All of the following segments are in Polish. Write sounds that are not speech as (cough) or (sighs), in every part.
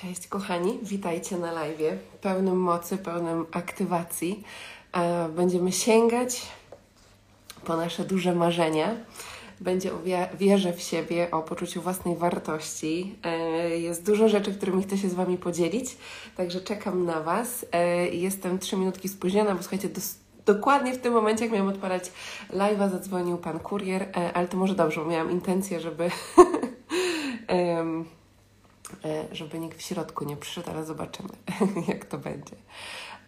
Cześć kochani, witajcie na live, pełnym mocy, pełnym aktywacji. E, będziemy sięgać po nasze duże marzenia. Będzie o wierze w siebie, o poczuciu własnej wartości. E, jest dużo rzeczy, którymi chcę się z Wami podzielić, także czekam na Was. E, jestem trzy minutki spóźniona, bo słuchajcie, do, dokładnie w tym momencie, jak miałam odpalać live'a, zadzwonił Pan kurier, ale to może dobrze, bo miałam intencję, żeby... (laughs) E, żeby nikt w środku nie przyszedł, ale zobaczymy, (laughs) jak to będzie.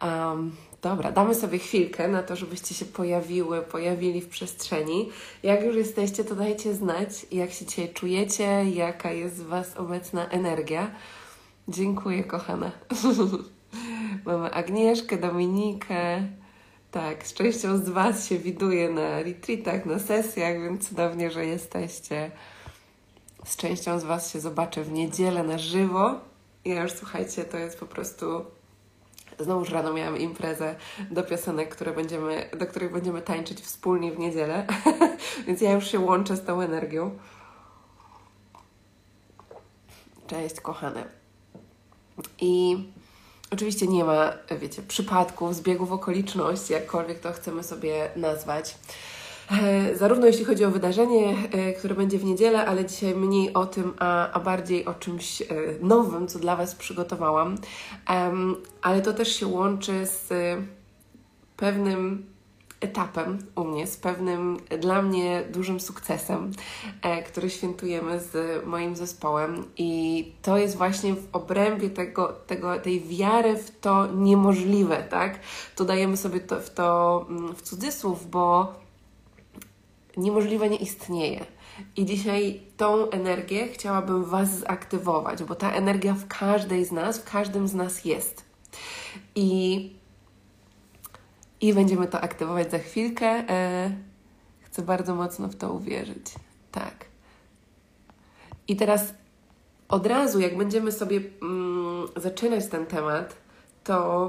Um, dobra, damy sobie chwilkę na to, żebyście się pojawiły, pojawili w przestrzeni. Jak już jesteście, to dajcie znać, jak się dzisiaj czujecie, jaka jest w Was obecna energia. Dziękuję, kochana. (laughs) Mamy Agnieszkę, Dominikę. Tak, z częścią z Was się widuje na retreatach, na sesjach, więc cudownie, że jesteście. Z częścią z Was się zobaczę w niedzielę na żywo. Ja już słuchajcie, to jest po prostu. Znowu rano miałam imprezę do piosenek, które będziemy, do których będziemy tańczyć wspólnie w niedzielę, (laughs) więc ja już się łączę z tą energią. Cześć, kochane. I oczywiście nie ma, wiecie, przypadków, zbiegów okoliczności, jakkolwiek to chcemy sobie nazwać. E, zarówno jeśli chodzi o wydarzenie, e, które będzie w niedzielę, ale dzisiaj mniej o tym, a, a bardziej o czymś e, nowym, co dla Was przygotowałam. Ale to też się łączy z pewnym etapem u mnie, z pewnym dla mnie dużym sukcesem, który świętujemy z moim zespołem. I to jest właśnie w obrębie tego, tego, tej wiary w to niemożliwe, tak? To dajemy sobie to, w to mm, w cudzysłów, bo niemożliwe nie istnieje. I dzisiaj tą energię chciałabym Was zaktywować, bo ta energia w każdej z nas, w każdym z nas jest. I, i będziemy to aktywować za chwilkę. E, chcę bardzo mocno w to uwierzyć. Tak. I teraz od razu, jak będziemy sobie mm, zaczynać ten temat, to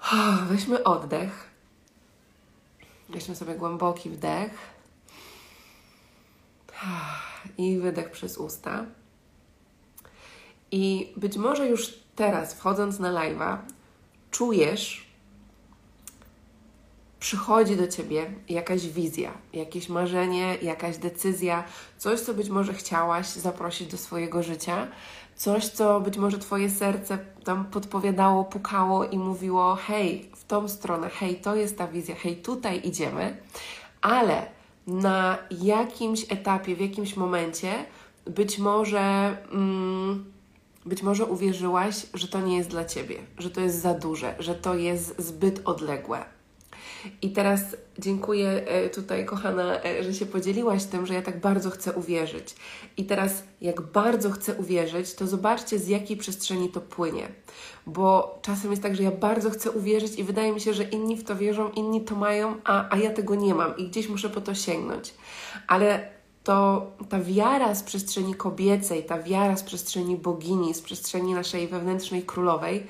oh, weźmy oddech Weźmy sobie głęboki wdech i wydech przez usta. I być może już teraz, wchodząc na live'a, czujesz, przychodzi do ciebie jakaś wizja, jakieś marzenie, jakaś decyzja, coś, co być może chciałaś zaprosić do swojego życia, coś, co być może Twoje serce tam podpowiadało, pukało i mówiło: hej, tą stronę, hej, to jest ta wizja, hej, tutaj idziemy, ale na jakimś etapie, w jakimś momencie być może. Mm, być może uwierzyłaś, że to nie jest dla ciebie, że to jest za duże, że to jest zbyt odległe. I teraz dziękuję e, tutaj, kochana, e, że się podzieliłaś tym, że ja tak bardzo chcę uwierzyć. I teraz, jak bardzo chcę uwierzyć, to zobaczcie, z jakiej przestrzeni to płynie. Bo czasem jest tak, że ja bardzo chcę uwierzyć i wydaje mi się, że inni w to wierzą, inni to mają, a, a ja tego nie mam i gdzieś muszę po to sięgnąć. Ale to ta wiara z przestrzeni kobiecej, ta wiara z przestrzeni bogini, z przestrzeni naszej wewnętrznej królowej,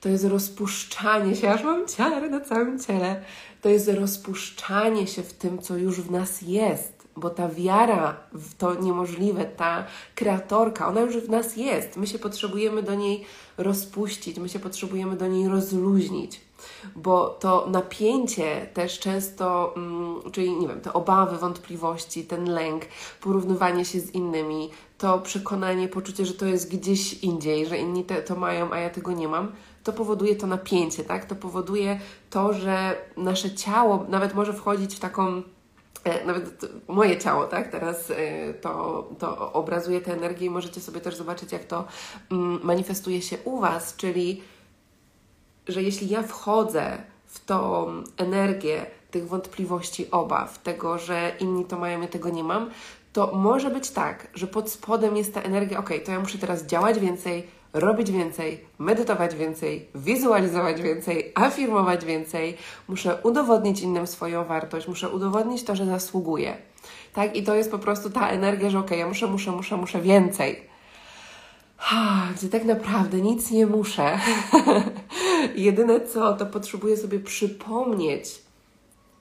to jest rozpuszczanie się, aż mam ciary na całym ciele. To jest rozpuszczanie się w tym, co już w nas jest, bo ta wiara w to niemożliwe, ta kreatorka, ona już w nas jest. My się potrzebujemy do niej rozpuścić, my się potrzebujemy do niej rozluźnić bo to napięcie też często, mm, czyli nie wiem, te obawy, wątpliwości, ten lęk, porównywanie się z innymi, to przekonanie, poczucie, że to jest gdzieś indziej, że inni te, to mają, a ja tego nie mam, to powoduje to napięcie, tak? To powoduje to, że nasze ciało nawet może wchodzić w taką e, nawet moje ciało, tak, teraz e, to, to obrazuje tę energię i możecie sobie też zobaczyć, jak to mm, manifestuje się u Was, czyli, że jeśli ja wchodzę w tą energię tych wątpliwości, obaw, tego, że inni to mają, ja tego nie mam, to może być tak, że pod spodem jest ta energia, ok, to ja muszę teraz działać więcej, robić więcej, medytować więcej, wizualizować więcej, afirmować więcej. Muszę udowodnić innym swoją wartość, muszę udowodnić to, że zasługuję. Tak? I to jest po prostu ta energia, że ok, ja muszę, muszę, muszę, muszę więcej. Gdzie tak naprawdę nic nie muszę. (laughs) Jedyne co, to potrzebuję sobie przypomnieć,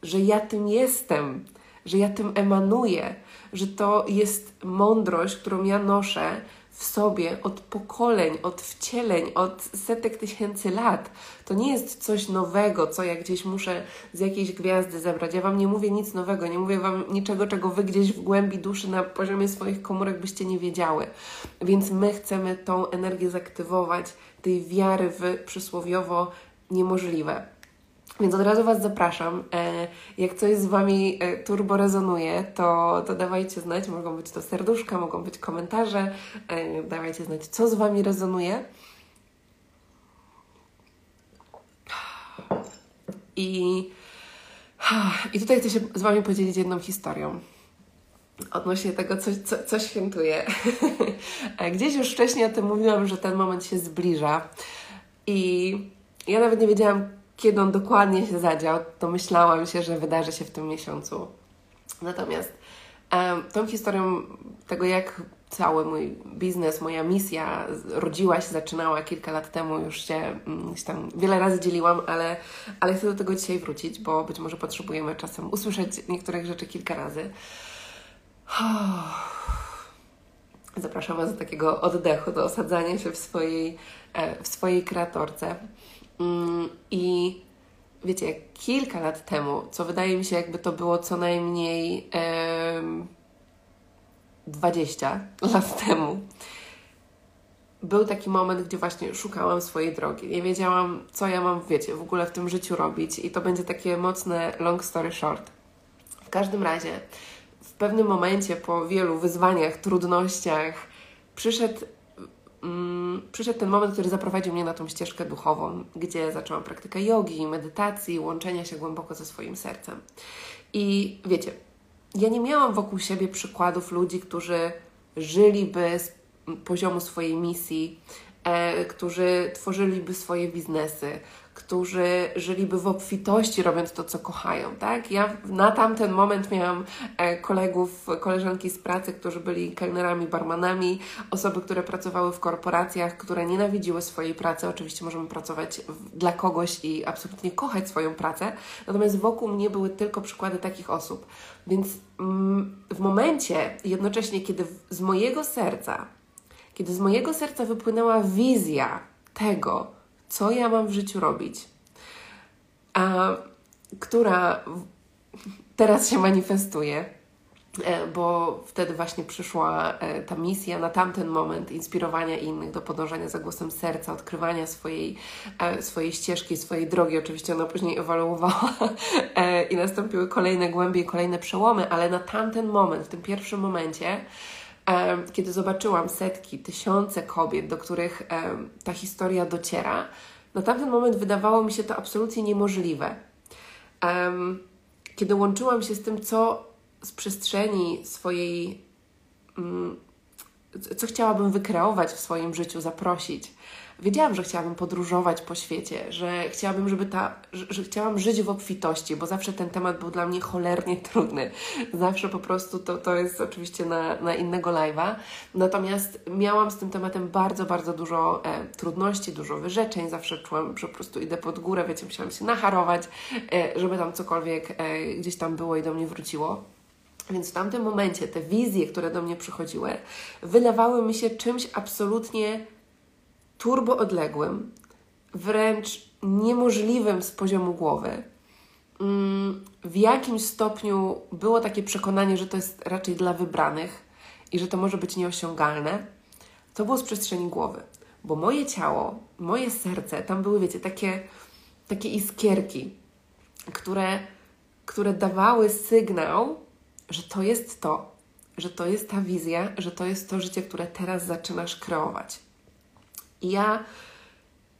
że ja tym jestem, że ja tym emanuję, że to jest mądrość, którą ja noszę, w sobie od pokoleń, od wcieleń, od setek tysięcy lat. To nie jest coś nowego, co ja gdzieś muszę z jakiejś gwiazdy zebrać. Ja Wam nie mówię nic nowego, nie mówię Wam niczego, czego Wy gdzieś w głębi duszy, na poziomie swoich komórek byście nie wiedziały. Więc my chcemy tą energię zaktywować, tej wiary w przysłowiowo niemożliwe. Więc od razu Was zapraszam. E, jak coś z Wami e, turbo rezonuje, to, to dawajcie znać. Mogą być to serduszka, mogą być komentarze. E, dawajcie znać, co z Wami rezonuje. I, i tutaj chcę się z Wami podzielić jedną historią odnośnie tego, co, co, co świętuję. (laughs) Gdzieś już wcześniej o tym mówiłam, że ten moment się zbliża. I ja nawet nie wiedziałam, kiedy on dokładnie się zadział, to myślałam się, że wydarzy się w tym miesiącu. Natomiast um, tą historią tego, jak cały mój biznes, moja misja rodziła się, zaczynała kilka lat temu, już się, się tam wiele razy dzieliłam, ale, ale chcę do tego dzisiaj wrócić, bo być może potrzebujemy czasem usłyszeć niektórych rzeczy kilka razy. Zapraszam Was do takiego oddechu, do osadzania się w swojej, e, w swojej kreatorce. Mm, I wiecie, kilka lat temu, co wydaje mi się, jakby to było co najmniej em, 20 (laughs) lat temu, był taki moment, gdzie właśnie szukałam swojej drogi. Nie wiedziałam, co ja mam, wiecie, w ogóle w tym życiu robić, i to będzie takie mocne long story short. W każdym razie, w pewnym momencie, po wielu wyzwaniach, trudnościach, przyszedł mm, przyszedł ten moment, który zaprowadził mnie na tą ścieżkę duchową, gdzie zaczęłam praktykę jogi, medytacji, łączenia się głęboko ze swoim sercem. I wiecie, ja nie miałam wokół siebie przykładów ludzi, którzy żyliby z poziomu swojej misji, e, którzy tworzyliby swoje biznesy, którzy żyliby w obfitości, robiąc to, co kochają, tak? Ja na tamten moment miałam e, kolegów, koleżanki z pracy, którzy byli kelnerami, barmanami, osoby, które pracowały w korporacjach, które nienawidziły swojej pracy. Oczywiście możemy pracować dla kogoś i absolutnie kochać swoją pracę, natomiast wokół mnie były tylko przykłady takich osób. Więc mm, w momencie, jednocześnie, kiedy z mojego serca, kiedy z mojego serca wypłynęła wizja tego, co ja mam w życiu robić, a która teraz się manifestuje, e, bo wtedy właśnie przyszła e, ta misja na tamten moment inspirowania innych do podążania za głosem serca, odkrywania swojej, e, swojej ścieżki, swojej drogi. Oczywiście ona później ewoluowała i nastąpiły kolejne głębie, kolejne przełomy, ale na tamten moment, w tym pierwszym momencie, kiedy zobaczyłam setki, tysiące kobiet, do których ta historia dociera, na tamten moment wydawało mi się to absolutnie niemożliwe. Kiedy łączyłam się z tym, co z przestrzeni swojej, mm, co chciałabym wykreować w swoim życiu, zaprosić, wiedziałam, że chciałabym podróżować po świecie, że chciałabym, żeby ta, że, że, chciałam żyć w obfitości, bo zawsze ten temat był dla mnie cholernie (laughs) trudny. Zawsze po prostu to, to jest oczywiście na, na innego live'a. Natomiast miałam z tym tematem bardzo, bardzo dużo e, trudności, dużo wyrzeczeń. Zawsze czułam, że po prostu idę pod górę, wiecie, musiałam się nacharować, e, żeby tam cokolwiek e, gdzieś tam było i do mnie wróciło. Więc w tamtym momencie te wizje, które do mnie przychodziły, wydawały mi się czymś absolutnie turbo odległym, wręcz niemożliwym z poziomu głowy. Mm, w jakimś stopniu było takie przekonanie, że to jest raczej dla wybranych i że to może być nieosiągalne, to było z przestrzeni głowy. Bo moje ciało, moje serce, tam były, wiecie, takie, takie iskierki, które, które dawały sygnał, że to jest to, że to jest ta wizja, że to jest to życie, które teraz zaczynasz kreować. Ja,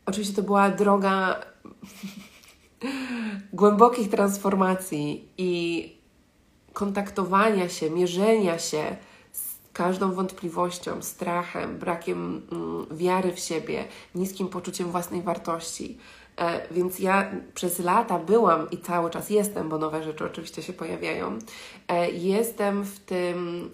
oczywiście to była droga głębokich transformacji i kontaktowania się, mierzenia się z każdą wątpliwością, strachem, brakiem mm, wiary w siebie, niskim poczuciem własnej wartości. E, więc ja przez lata byłam i cały czas jestem, bo nowe rzeczy oczywiście się pojawiają. E, jestem w tym.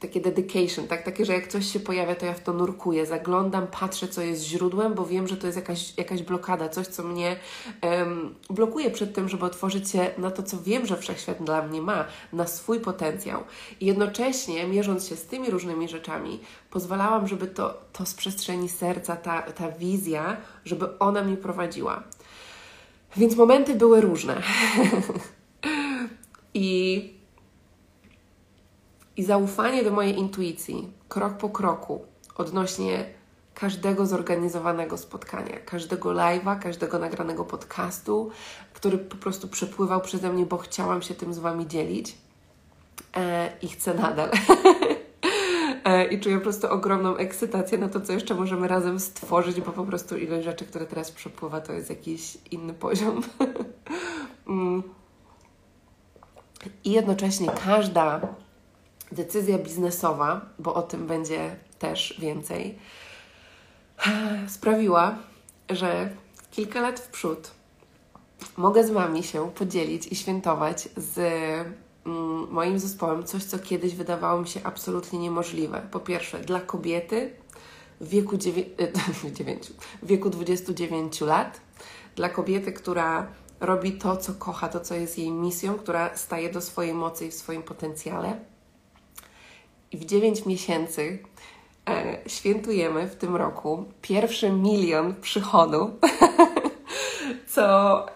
Takie dedication, tak? Takie, że jak coś się pojawia, to ja w to nurkuję, zaglądam, patrzę, co jest źródłem, bo wiem, że to jest jakaś, jakaś blokada, coś, co mnie um, blokuje przed tym, żeby otworzyć się na to, co wiem, że wszechświat dla mnie ma, na swój potencjał. I jednocześnie, mierząc się z tymi różnymi rzeczami, pozwalałam, żeby to, to z przestrzeni serca, ta, ta wizja, żeby ona mnie prowadziła. Więc momenty były różne. (laughs) I i zaufanie do mojej intuicji, krok po kroku, odnośnie każdego zorganizowanego spotkania, każdego live'a, każdego nagranego podcastu, który po prostu przepływał przeze mnie, bo chciałam się tym z Wami dzielić e, i chcę nadal. (laughs) e, I czuję po prostu ogromną ekscytację na to, co jeszcze możemy razem stworzyć, bo po prostu ilość rzeczy, które teraz przepływa, to jest jakiś inny poziom. (laughs) mm. I jednocześnie każda decyzja biznesowa, bo o tym będzie też więcej, (sighs) sprawiła, że kilka lat w przód mogę z Wami się podzielić i świętować z mm, moim zespołem coś, co kiedyś wydawało mi się absolutnie niemożliwe. Po pierwsze, dla kobiety w wieku, (laughs) w wieku 29 lat, dla kobiety, która robi to, co kocha, to, co jest jej misją, która staje do swojej mocy i w swoim potencjale w 9 miesięcy e, świętujemy w tym roku pierwszy milion przychodu, (laughs) co,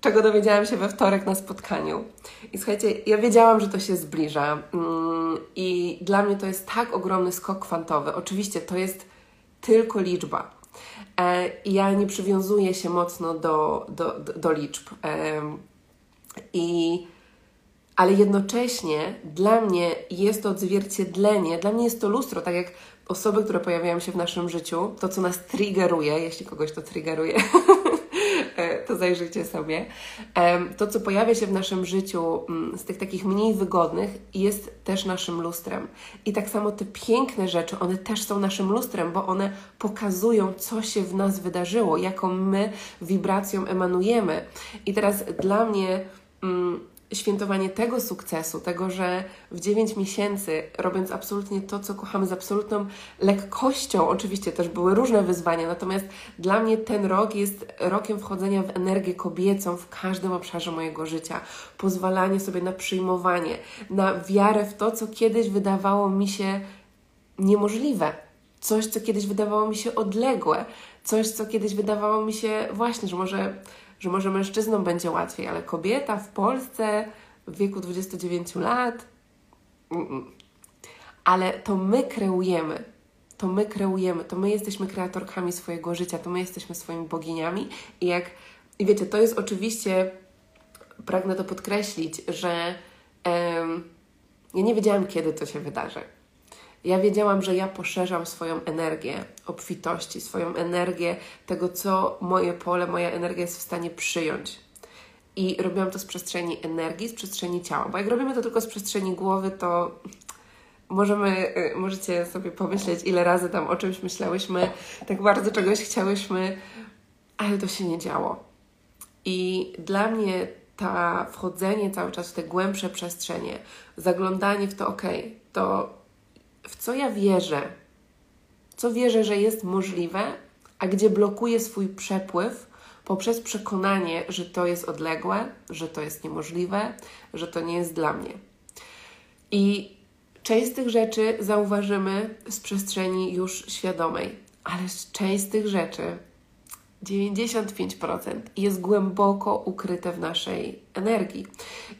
czego dowiedziałam się we wtorek na spotkaniu. I słuchajcie, ja wiedziałam, że to się zbliża mm, i dla mnie to jest tak ogromny skok kwantowy. Oczywiście to jest tylko liczba. E, ja nie przywiązuję się mocno do, do, do, do liczb. E, I ale jednocześnie dla mnie jest to odzwierciedlenie, dla mnie jest to lustro, tak jak osoby, które pojawiają się w naszym życiu, to co nas triggeruje, jeśli kogoś to triggeruje, (laughs) e, to zajrzyjcie sobie. To, co pojawia się w naszym życiu mm, z tych takich mniej wygodnych, jest też naszym lustrem. I tak samo te piękne rzeczy, one też są naszym lustrem, bo one pokazują, co się w nas wydarzyło, jaką my wibracją emanujemy. I teraz dla mnie mm, świętowanie tego sukcesu, tego, że w 9 miesięcy, robiąc absolutnie to, co kochamy, z absolutną lekkością, oczywiście też były różne wyzwania, natomiast dla mnie ten rok jest rokiem wchodzenia w energię kobiecą w każdym obszarze mojego życia. Pozwalanie sobie na przyjmowanie, na wiarę w to, co kiedyś wydawało mi się niemożliwe. Coś, co kiedyś wydawało mi się odległe, coś, co kiedyś wydawało mi się właśnie, że może że może mężczyznom będzie łatwiej, ale kobieta w Polsce w wieku 29 lat. Mm-mm. Ale to my kreujemy. To my kreujemy, to my jesteśmy kreatorkami swojego życia, to my jesteśmy swoimi boginiami. I jak, i wiecie, to jest oczywiście, pragnę to podkreślić, że em, ja nie wiedziałam, kiedy to się wydarzy. Ja wiedziałam, że ja poszerzam swoją energię obfitości, swoją energię tego, co moje pole, moja energia jest w stanie przyjąć. I robiłam to z przestrzeni energii, z przestrzeni ciała. Bo jak robimy to tylko z przestrzeni głowy, to możemy, y, możecie sobie pomyśleć, ile razy tam o czymś myślałyśmy, tak bardzo czegoś chciałyśmy, ale to się nie działo. I dla mnie ta wchodzenie cały czas w te głębsze przestrzenie, zaglądanie w to, ok, to w co ja wierzę, co wierzę, że jest możliwe, a gdzie blokuję swój przepływ poprzez przekonanie, że to jest odległe, że to jest niemożliwe, że to nie jest dla mnie. I część z tych rzeczy zauważymy z przestrzeni już świadomej, ale część z tych rzeczy 95% jest głęboko ukryte w naszej energii.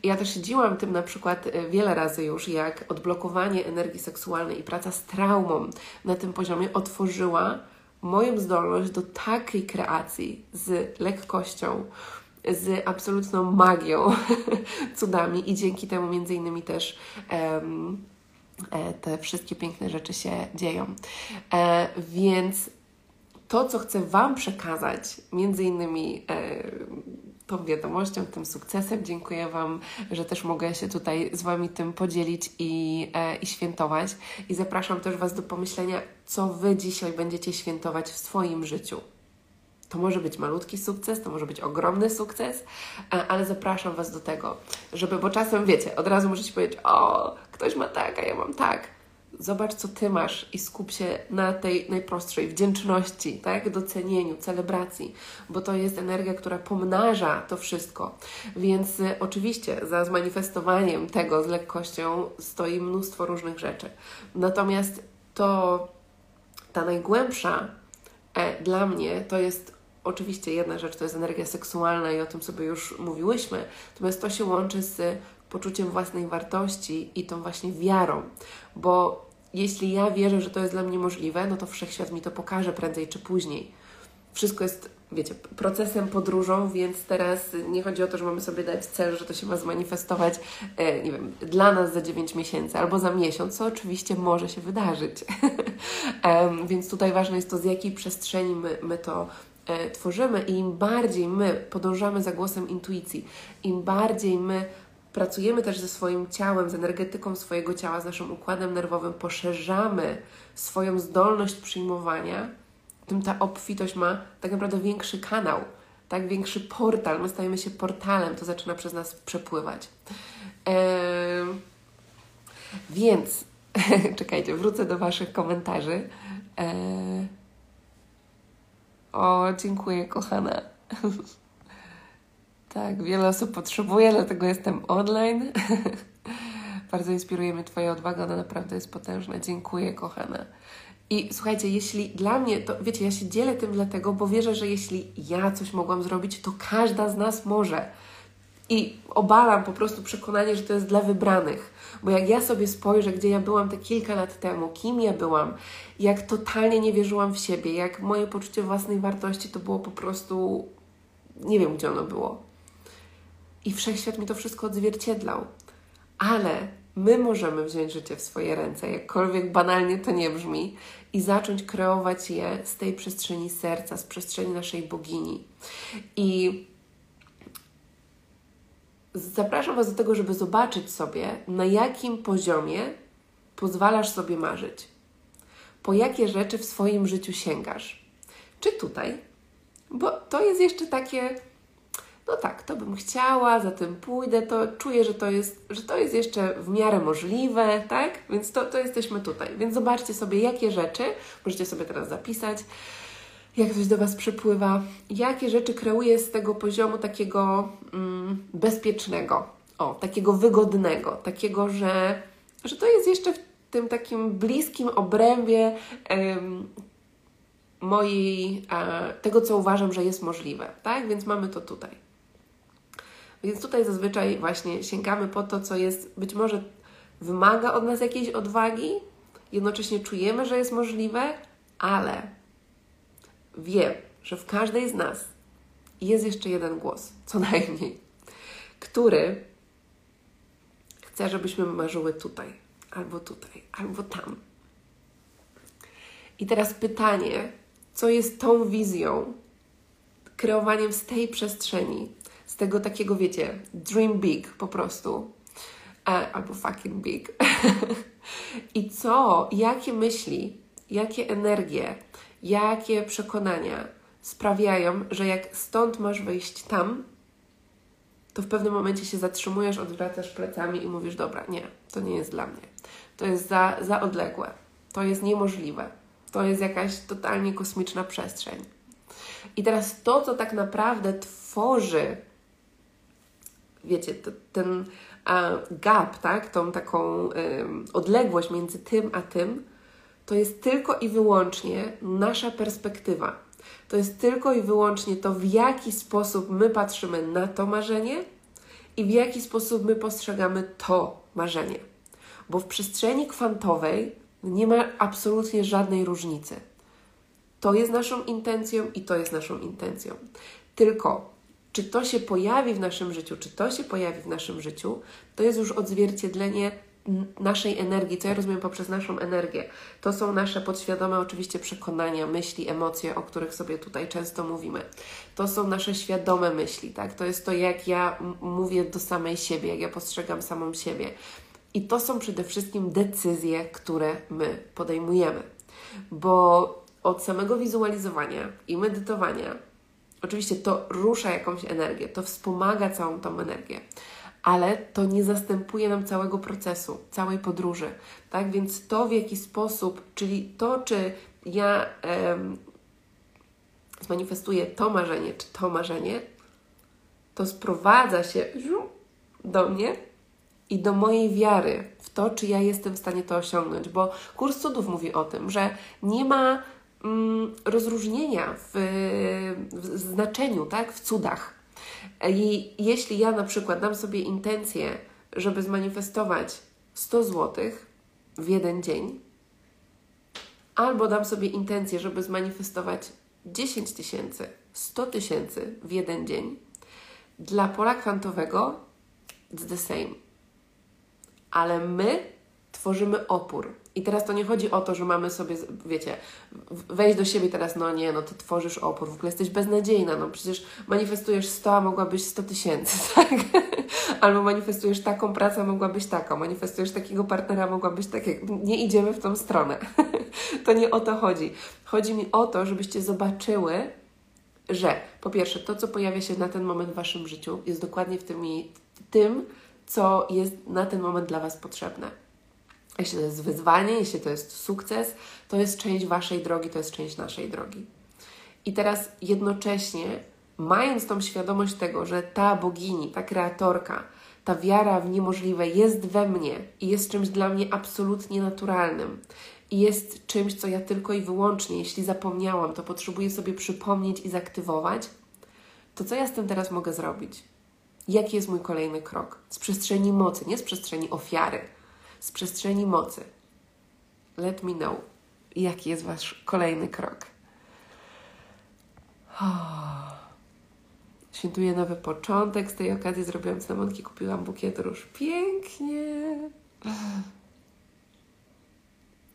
Ja też siedziłam tym na przykład e, wiele razy już, jak odblokowanie energii seksualnej i praca z traumą na tym poziomie otworzyła moją zdolność do takiej kreacji z lekkością, z absolutną magią, (laughs) cudami i dzięki temu między innymi też um, te wszystkie piękne rzeczy się dzieją. E, więc to, co chcę Wam przekazać, między innymi e, tą wiadomością, tym sukcesem. Dziękuję Wam, że też mogę się tutaj z Wami tym podzielić i, e, i świętować. I zapraszam też Was do pomyślenia, co Wy dzisiaj będziecie świętować w swoim życiu. To może być malutki sukces, to może być ogromny sukces, e, ale zapraszam Was do tego, żeby, bo czasem wiecie, od razu możecie powiedzieć: O, ktoś ma tak, a ja mam tak. Zobacz, co ty masz i skup się na tej najprostszej wdzięczności, tak? Docenieniu, celebracji, bo to jest energia, która pomnaża to wszystko. Więc y, oczywiście za zmanifestowaniem tego z lekkością stoi mnóstwo różnych rzeczy. Natomiast to ta najgłębsza e, dla mnie to jest oczywiście jedna rzecz, to jest energia seksualna i o tym sobie już mówiłyśmy, natomiast to się łączy z poczuciem własnej wartości i tą właśnie wiarą, bo jeśli ja wierzę, że to jest dla mnie możliwe, no to wszechświat mi to pokaże prędzej czy później. Wszystko jest, wiecie, procesem, podróżą, więc teraz nie chodzi o to, że mamy sobie dać cel, że to się ma zmanifestować, e, nie wiem, dla nas za 9 miesięcy albo za miesiąc, co oczywiście może się wydarzyć. (laughs) więc tutaj ważne jest to, z jakiej przestrzeni my, my to e, tworzymy i im bardziej my podążamy za głosem intuicji, im bardziej my pracujemy też ze swoim ciałem, z energetyką swojego ciała, z naszym układem nerwowym, poszerzamy swoją zdolność przyjmowania, tym ta obfitość ma tak naprawdę większy kanał, tak większy portal. My stajemy się portalem, to zaczyna przez nas przepływać. Eee, więc (laughs) czekajcie, wrócę do Waszych komentarzy. Eee, o, dziękuję, kochana. (laughs) Tak, wiele osób potrzebuje, dlatego jestem online. (laughs) Bardzo inspiruje mnie Twoja odwaga, ona naprawdę jest potężna. Dziękuję, kochana. I słuchajcie, jeśli dla mnie, to wiecie, ja się dzielę tym dlatego, bo wierzę, że jeśli ja coś mogłam zrobić, to każda z nas może. I obalam po prostu przekonanie, że to jest dla wybranych. Bo jak ja sobie spojrzę, gdzie ja byłam te kilka lat temu, kim ja byłam, jak totalnie nie wierzyłam w siebie, jak moje poczucie własnej wartości to było po prostu. Nie wiem, gdzie ono było i wszechświat mi to wszystko odzwierciedlał. Ale my możemy wziąć życie w swoje ręce, jakkolwiek banalnie to nie brzmi, i zacząć kreować je z tej przestrzeni serca, z przestrzeni naszej bogini. I zapraszam Was do tego, żeby zobaczyć sobie, na jakim poziomie pozwalasz sobie marzyć. Po jakie rzeczy w swoim życiu sięgasz. Czy tutaj? Bo to jest jeszcze takie no tak, to bym chciała, za tym pójdę, to czuję, że to jest, że to jest jeszcze w miarę możliwe, tak? Więc to, to jesteśmy tutaj. Więc zobaczcie sobie, jakie rzeczy, możecie sobie teraz zapisać, jak coś do Was przypływa, jakie rzeczy kreuję z tego poziomu takiego mm, bezpiecznego, o, takiego wygodnego, takiego, że, że to jest jeszcze w tym takim bliskim obrębie em, mojej, e, tego, co uważam, że jest możliwe, tak? Więc mamy to tutaj. Więc tutaj zazwyczaj właśnie sięgamy po to, co jest być może wymaga od nas jakiejś odwagi, jednocześnie czujemy, że jest możliwe, ale wiem, że w każdej z nas jest jeszcze jeden głos, co (laughs) najmniej, który chce, żebyśmy marzyły tutaj, albo tutaj, albo tam. I teraz pytanie, co jest tą wizją, kreowaniem z tej przestrzeni, tego takiego, wiecie, dream big po prostu. E, albo fucking big. (laughs) I co, jakie myśli, jakie energie, jakie przekonania sprawiają, że jak stąd masz wyjść tam, to w pewnym momencie się zatrzymujesz, odwracasz plecami i mówisz: Dobra, nie, to nie jest dla mnie. To jest za, za odległe. To jest niemożliwe. To jest jakaś totalnie kosmiczna przestrzeń. I teraz to, co tak naprawdę tworzy wiecie, ten a, gap, tak, tą taką odległość między tym a tym, to jest tylko i wyłącznie nasza perspektywa. To jest tylko i wyłącznie to, w jaki sposób my patrzymy na to marzenie i w jaki sposób my postrzegamy to marzenie. Bo w przestrzeni kwantowej nie ma absolutnie żadnej różnicy. To jest naszą intencją i to jest naszą intencją. Tylko czy to się pojawi w naszym życiu, czy to się pojawi w naszym życiu, to jest już odzwierciedlenie naszej energii, co ja rozumiem poprzez naszą energię. To są nasze podświadome oczywiście przekonania, myśli, emocje, o których sobie tutaj często mówimy. To są nasze świadome myśli, tak? To jest to, jak ja mówię do samej siebie, jak ja postrzegam samą siebie. I to są przede wszystkim decyzje, które my podejmujemy. Bo od samego wizualizowania i medytowania Oczywiście to rusza jakąś energię, to wspomaga całą tą energię, ale to nie zastępuje nam całego procesu, całej podróży. Tak więc to, w jaki sposób, czyli to, czy ja em, zmanifestuję to marzenie, czy to marzenie, to sprowadza się do mnie i do mojej wiary w to, czy ja jestem w stanie to osiągnąć, bo kurs cudów mówi o tym, że nie ma rozróżnienia w, w znaczeniu, tak, w cudach. I jeśli ja na przykład dam sobie intencję, żeby zmanifestować 100 zł w jeden dzień, albo dam sobie intencję, żeby zmanifestować 10 tysięcy, 100 tysięcy w jeden dzień, dla pola kwantowego it's the same. Ale my tworzymy opór. I teraz to nie chodzi o to, że mamy sobie, wiecie, wejść do siebie teraz, no nie, no ty tworzysz opór, w ogóle jesteś beznadziejna, no przecież manifestujesz 100, a mogłabyś 100 tysięcy, (laughs) tak? Albo manifestujesz taką pracę, a mogłabyś taką, manifestujesz takiego partnera, a mogłabyś takiego. Nie idziemy w tą stronę. (laughs) to nie o to chodzi. Chodzi mi o to, żebyście zobaczyły, że po pierwsze, to, co pojawia się na ten moment w Waszym życiu, jest dokładnie w tym, tym co jest na ten moment dla Was potrzebne. Jeśli to jest wyzwanie, jeśli to jest sukces, to jest część Waszej drogi, to jest część naszej drogi. I teraz jednocześnie, mając tą świadomość tego, że ta bogini, ta kreatorka, ta wiara w niemożliwe jest we mnie i jest czymś dla mnie absolutnie naturalnym, i jest czymś, co ja tylko i wyłącznie, jeśli zapomniałam, to potrzebuję sobie przypomnieć i zaktywować, to co ja z tym teraz mogę zrobić? Jaki jest mój kolejny krok? Z przestrzeni mocy, nie z przestrzeni ofiary, z przestrzeni mocy. Let me know, jaki jest Wasz kolejny krok. Oh. Świętuję nowy początek. Z tej okazji zrobiłam cynamonki, kupiłam bukiet róż. Pięknie!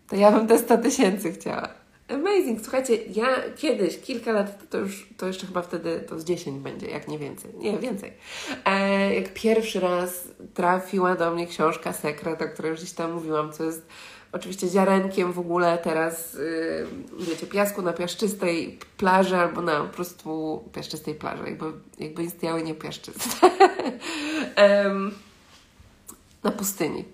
to ja bym te 100 tysięcy chciała. Amazing. Słuchajcie, ja kiedyś, kilka lat, to już, to jeszcze chyba wtedy to z 10 będzie, jak nie więcej. Nie, więcej. E, jak pierwszy raz trafiła do mnie książka Sekret, o której już gdzieś tam mówiłam, co jest oczywiście ziarenkiem w ogóle teraz, yy, wiecie, piasku na piaszczystej plaży albo na po prostu piaszczystej plaży, jakby, jakby istniały nie piaszczyste. (laughs) na pustyni.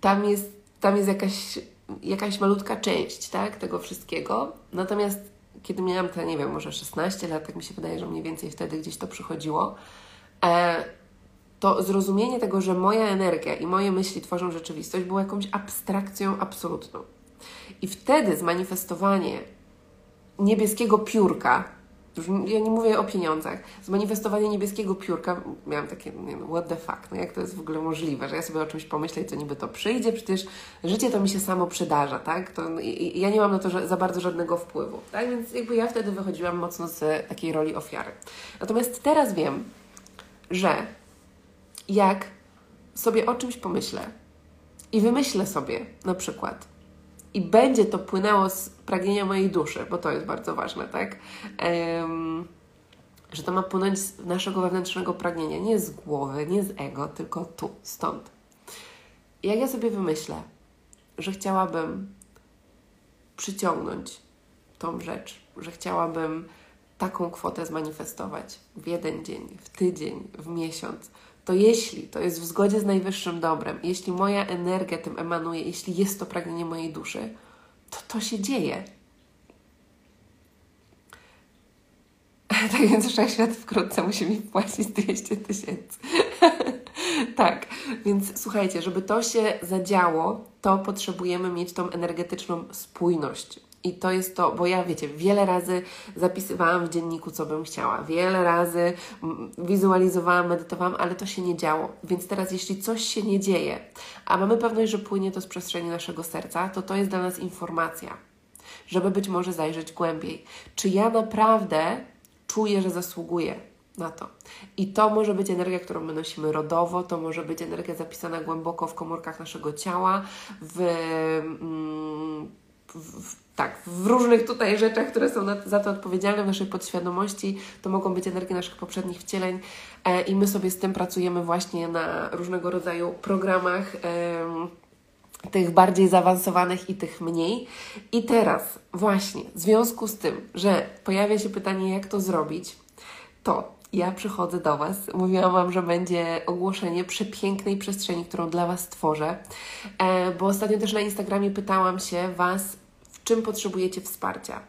Tam jest tam jest jakaś, jakaś malutka część tak, tego wszystkiego. Natomiast kiedy miałam te, nie wiem, może 16 lat, tak mi się wydaje, że mniej więcej wtedy gdzieś to przychodziło, e, to zrozumienie tego, że moja energia i moje myśli tworzą rzeczywistość, było jakąś abstrakcją absolutną. I wtedy zmanifestowanie niebieskiego piórka, ja nie mówię o pieniądzach. Zmanifestowanie niebieskiego piórka, miałam takie, nie no, what the fuck, no jak to jest w ogóle możliwe, że ja sobie o czymś pomyślę i co niby to przyjdzie, przecież życie to mi się samo przydarza, tak? To, i, ja nie mam na to że, za bardzo żadnego wpływu, tak? Więc jakby ja wtedy wychodziłam mocno z takiej roli ofiary. Natomiast teraz wiem, że jak sobie o czymś pomyślę i wymyślę sobie na przykład, i będzie to płynęło z pragnienia mojej duszy, bo to jest bardzo ważne, tak? Um, że to ma płynąć z naszego wewnętrznego pragnienia, nie z głowy, nie z ego, tylko tu, stąd. Jak ja sobie wymyślę, że chciałabym przyciągnąć tą rzecz, że chciałabym taką kwotę zmanifestować w jeden dzień, w tydzień, w miesiąc, to jeśli to jest w zgodzie z najwyższym dobrem, jeśli moja energia tym emanuje, jeśli jest to pragnienie mojej duszy, to to się dzieje. (laughs) Tak więc wszechświat wkrótce musi mi płacić 200 tysięcy. (laughs) tak, więc słuchajcie, żeby to się zadziało, to potrzebujemy mieć tą energetyczną spójność. I to jest to, bo ja wiecie, wiele razy zapisywałam w dzienniku, co bym chciała, wiele razy wizualizowałam, medytowałam, ale to się nie działo. Więc teraz, jeśli coś się nie dzieje, a mamy pewność, że płynie to z przestrzeni naszego serca, to to jest dla nas informacja, żeby być może zajrzeć głębiej. Czy ja naprawdę czuję, że zasługuję na to. I to może być energia, którą my nosimy rodowo, to może być energia zapisana głęboko w komórkach naszego ciała, w. Mm, w, tak, w różnych tutaj rzeczach, które są za to odpowiedzialne w naszej podświadomości, to mogą być energie naszych poprzednich wcieleń e, i my sobie z tym pracujemy właśnie na różnego rodzaju programach. Tych bardziej zaawansowanych i tych mniej. I teraz, właśnie w związku z tym, że pojawia się pytanie, jak to zrobić, to ja przychodzę do Was. Mówiłam Wam, że będzie ogłoszenie przepięknej przestrzeni, którą dla Was tworzę, e, bo ostatnio też na Instagramie pytałam się Was, czym potrzebujecie wsparcia,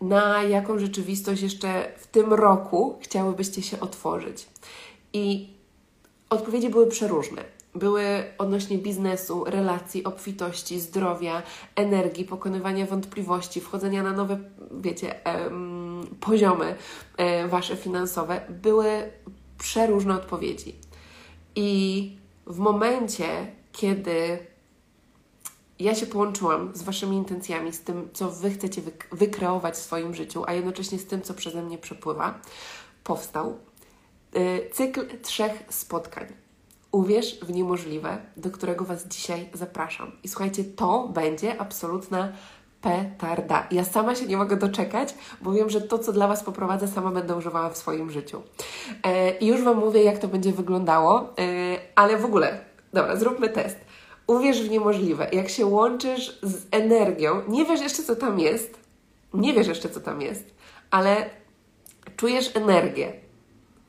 na jaką rzeczywistość jeszcze w tym roku chciałybyście się otworzyć. I odpowiedzi były przeróżne były odnośnie biznesu, relacji, obfitości, zdrowia, energii, pokonywania wątpliwości, wchodzenia na nowe, wiecie, um, poziomy um, wasze finansowe. Były przeróżne odpowiedzi. I w momencie, kiedy ja się połączyłam z Waszymi intencjami, z tym, co Wy chcecie wykreować w swoim życiu, a jednocześnie z tym, co przeze mnie przepływa, powstał y, cykl trzech spotkań Uwierz w niemożliwe, do którego Was dzisiaj zapraszam. I słuchajcie, to będzie absolutna petarda. Ja sama się nie mogę doczekać, bo wiem, że to, co dla Was poprowadzę, sama będę używała w swoim życiu. E, I już Wam mówię, jak to będzie wyglądało, e, ale w ogóle, dobra, zróbmy test. Uwierz w niemożliwe. Jak się łączysz z energią, nie wiesz jeszcze, co tam jest, nie wiesz jeszcze, co tam jest, ale czujesz energię,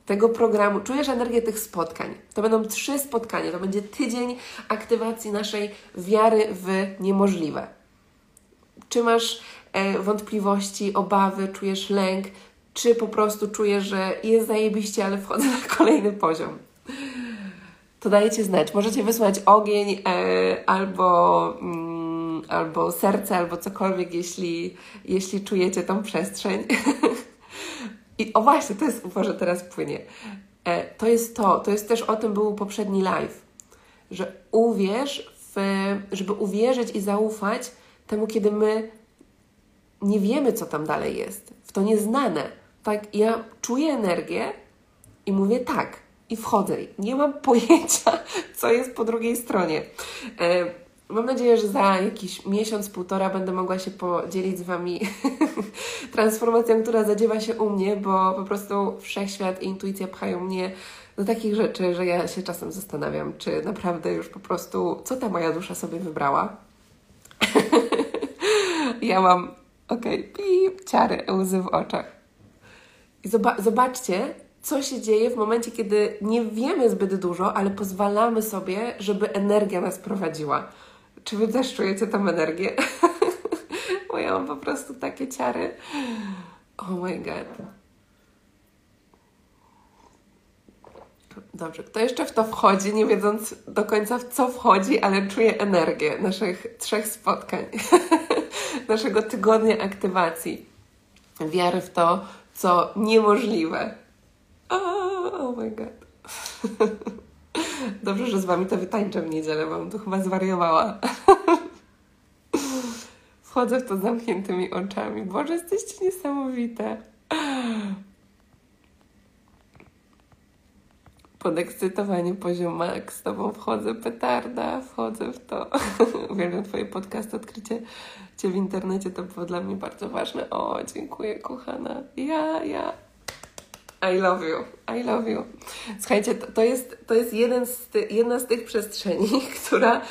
tego programu, czujesz energię tych spotkań. To będą trzy spotkania, to będzie tydzień aktywacji naszej wiary w niemożliwe. Czy masz e, wątpliwości, obawy, czujesz lęk, czy po prostu czujesz, że jest zajebiście, ale wchodzę na kolejny poziom. To dajecie znać. Możecie wysłać ogień e, albo, mm, albo serce, albo cokolwiek, jeśli, jeśli czujecie tą przestrzeń. (laughs) I o właśnie, to jest, może teraz płynie. E, to jest to, to jest też o tym był poprzedni live, że uwierz, w, żeby uwierzyć i zaufać temu, kiedy my nie wiemy, co tam dalej jest, w to nieznane. Tak, ja czuję energię i mówię tak, i wchodzę. Nie mam (laughs) pojęcia, co jest po drugiej stronie. E, Mam nadzieję, że za jakiś miesiąc, półtora będę mogła się podzielić z Wami (laughs) transformacją, która zadziewa się u mnie, bo po prostu wszechświat i intuicja pchają mnie do takich rzeczy, że ja się czasem zastanawiam, czy naprawdę już po prostu, co ta moja dusza sobie wybrała. (laughs) ja mam, okej, okay, pip, ciary, łzy w oczach. I zobaczcie, co się dzieje w momencie, kiedy nie wiemy zbyt dużo, ale pozwalamy sobie, żeby energia nas prowadziła. Czy Wy też czujecie tą energię? (laughs) Bo ja mam po prostu takie ciary. Oh my god. Dobrze, kto jeszcze w to wchodzi, nie wiedząc do końca w co wchodzi, ale czuje energię naszych trzech spotkań, (laughs) naszego tygodnia aktywacji, wiary w to, co niemożliwe. Oh, my god. (laughs) Dobrze, że z Wami to wytańczę w niedzielę, bo tu chyba zwariowała. (laughs) Wchodzę w to zamkniętymi oczami. Boże, jesteście niesamowite. Podekscytowanie poziom max. Z Tobą wchodzę, petarda, wchodzę w to. (laughs) Uwielbiam Twoje podcasty, odkrycie Cię w internecie. To było dla mnie bardzo ważne. O, dziękuję, kochana. Ja, ja. I love you, I love you. Słuchajcie, to, jest, to jest jeden z ty, jedna z tych przestrzeni, (laughs) która